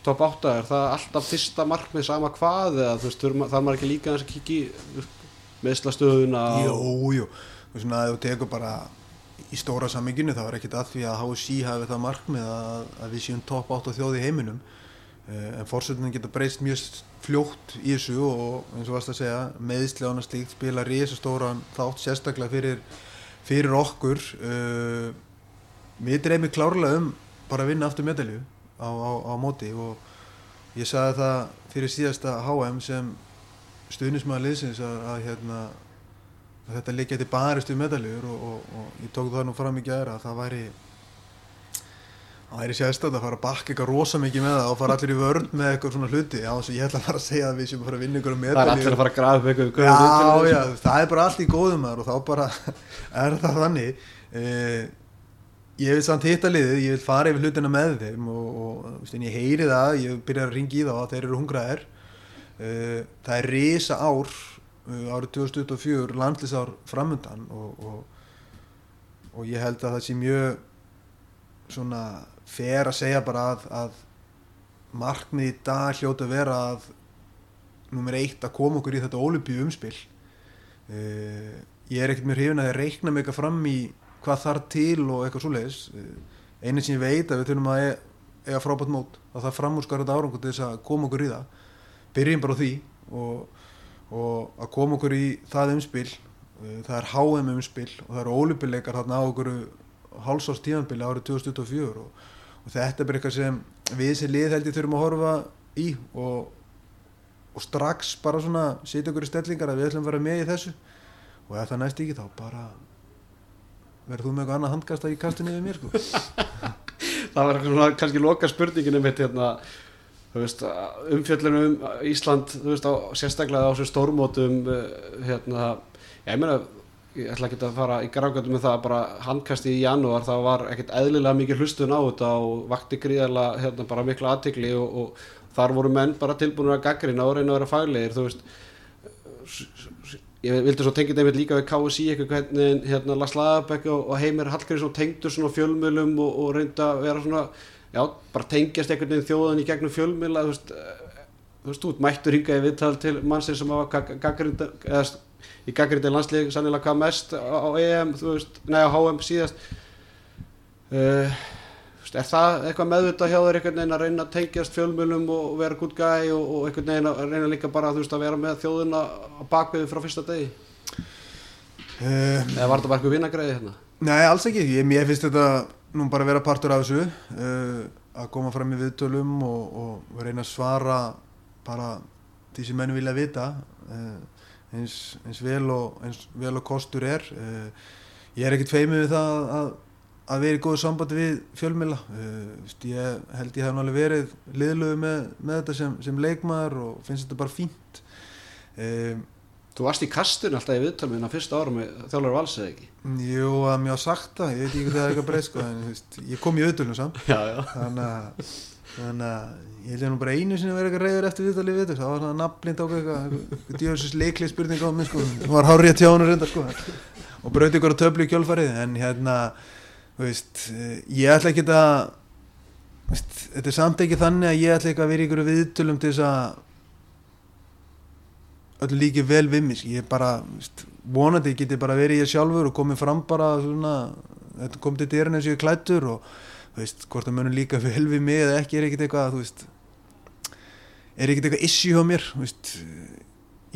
Top 8, er það alltaf fyrsta markmið sama hvað eða þú veist, það maður ekki líka þess að kikið meðslastöðuna Jú, jú, þú veist, þú tekur bara í stóra samminginu þá er ekkert að því að HSI hafi það markmið að, að við séum top 8 þjóði í heiminum. Uh, en fórsöldunum getur breyst mjög fljótt í þessu og eins og varst að segja meðislega annars líkt spila reysa stóran þátt sérstaklega fyrir, fyrir okkur. Uh, við dreymið klárlega um bara að vinna aftur medalju á, á, á móti og ég sagði það fyrir síðasta HM sem stuðnismæða liðsins að, að hérna þetta leikja til baristu medaljur og, og, og ég tók það nú fram í gæra að það væri það væri sérstönd að fara að bakka eitthvað rosa mikið með það og fara allir í vörn með eitthvað svona hluti. Já, ég ætla bara að segja að við séum að fara að vinna ykkur medaljur það er allir að fara að grafa upp eitthvað já, já, það er bara allt í góðum og þá bara er það þannig. Eh, ég vil samt hitta liðið, ég vil fara yfir hlutina með þeim og, og ég heyri það, ég byrjar að ringi í þá að þeir eru hungraðir. Uh, það er risa ár árið 2024, landlisár framundan og, og, og ég held að það sé mjög svona fer að segja bara að, að markmið í dag hljóta að vera að nummer eitt að koma okkur í þetta olimpíu umspil uh, ég er ekkert mjög hrifin að ég reikna mig eitthvað fram í hvað þarf til og eitthvað svoleiðis. Einu sem ég veit að við þurfum að e- eiga frábært mót að það framúrskar þetta árangur til þess að koma okkur í það. Byrjum bara á því og, og að koma okkur í það umspil það er HM umspil og það eru ólipileikar þarna á okkur hálsárs tímanbili árið 2024 og, og þetta er bara eitthvað sem við sem lið held ég þurfum að horfa í og, og strax bara svona setja okkur í stellingar að við ætlum að vera með í þessu. Og ef það næst ekki þá bara verður þú með eitthvað annað handkasta í kastinu yfir mér sko. Það var svona, kannski loka spurninginu mitt hérna. veist, umfjöllunum um Ísland veist, á, sérstaklega á þessu stórmótum hérna, ég meina ég ætla ekki að fara í gráðgöndum með það bara handkasti í janúar það var ekkert eðlilega mikið hlustun á þetta og vakti gríðarlega hérna, bara mikla aðtikli og, og þar voru menn bara tilbúinur að gaggrina og reyna að vera faglegir þú veist. Ég vildi svo tengja þetta líka við KSI eitthvað hvernig hérna Lars Lagerbæk og, Heimir Hallgrímsson tengdur svona fjölmjölum og, og reynda að vera svona já, bara tengjast einhvern veginn þjóðan í gegnum fjölmjöla þú veist, þú veist, út mættur hinga í viðtal til mannsir sem gaggrind eða í gaggrindi landslík sannilega hvað mest á EM þú veist, neða á HM síðast. Uh, er það eitthvað meðvitað hjá þér einhvern veginn að reyna að tengjast fjölmjölum og vera good guy og, og einhvern veginn að reyna líka bara veist, að vera með þjóðuna á bakveðu frá fyrsta degi? Uh, eða var þetta bara eitthvað vinnagræði hérna? Nei, alls ekki, ég, mér finnst þetta nú bara vera partur af þessu uh, að koma fram í viðtölum og, og reyna að svara bara því sem menn vilja vita eins, eins, vel og, eins vel og kostur er. Ég er ekkert feimið við það að að vera í góðu sambandi við fjölmila uh, ég held ég hef náttúrulega verið liðlögu með, með þetta sem, sem leikmaður og finnst þetta bara fínt. Um, Þú varst í kastun alltaf í viðtalmiðna fyrsta árum með þjálfur vals eða ekki? Jú, að mér á sagt það, ég veit ekki hvað það er eitthvað breysk sko, en veist, ég kom í auðvölinu samt. Þannig að þannig að ég held ég nú bara einu sinni að vera eitthvað reyður eftir viðtalið við þetta, það var svona nafnblind á eitthvað eitthvað djöfisins leikli spurning á mig sko, það var hárið að tjána reynda sko. Og bröti ykkur að töflu í kjölfarið en hérna Veist, ég ætla ekki að veist, þetta er samt ekki þannig að ég ætla ekki að vera ykkur viðtölum til þess að öll líki vel við mig ég bara, veist, vonandi geti bara verið ég sjálfur og komið fram bara svona, þetta kom til dyrinn eins og ég klættur og veist, hvort það munum líka vel við mig eða ekki er ekkert eitthvað veist, er ekkert eitthvað issue á mér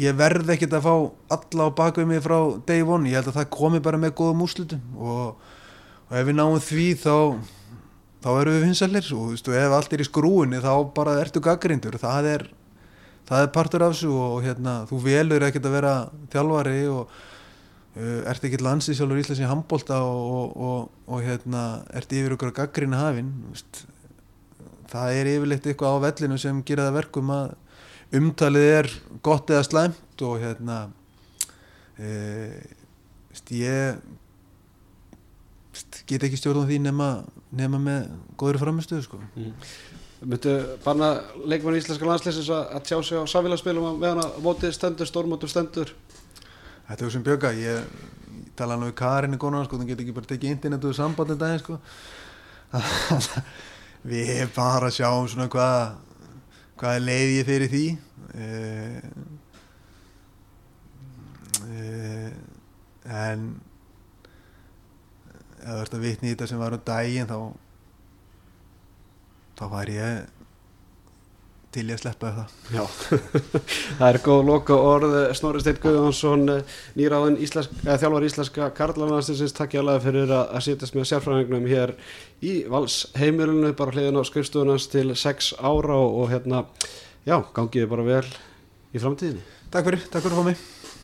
ég verð ekkert að fá alla á bakvið mig frá day one, ég held að það komi bara með góðum úslutum og og ef við náum því þá þá erum við vinsalir og veist, ef allt er í skrúinni þá bara ertu gaggrindur það er, það er partur af þessu og hérna, þú velur ekkert að vera þjálfari og uh, ert ekkert landsi sjálfur í Íslands í handbólta og, og, og hérna, ert yfir okkur að gaggrina hafinn veist, það er yfirleitt eitthvað á vellinu sem gera það verkum að umtalið er gott eða slæmt og hérna uh, veist, ég get ekki stjórnum því nema, nema með góður framistuðu sko. mm. Myndu barna leikmann í Íslenska landsleisins að tjá sig á samfélagsspilum meðan að mótið stendur, stórmótur stendur Þetta er þú sem bjöka ég, tala nú í Karin í gónan sko, þannig get ekki bara tekið internetu og sambandin daginn sko. við bara að sjá um svona hvað hvað er leið ég fyrir því eh, eh, en ef þú ert að vitni í þetta sem var um daginn þá þá var ég til ég sleppa það. Já, það er góð loka orð Snorri Steinn Guðjónsson nýráðin þjálfar íslenska Karlanarstinsins takk ég alveg fyrir að, sýtast með sérfræðingnum hér í Vals heimilinu, bara hliðin á skrifstöðunans til 6 ára og, hérna já, gangiði bara vel í framtíðinni. Takk fyrir, takk fyrir mig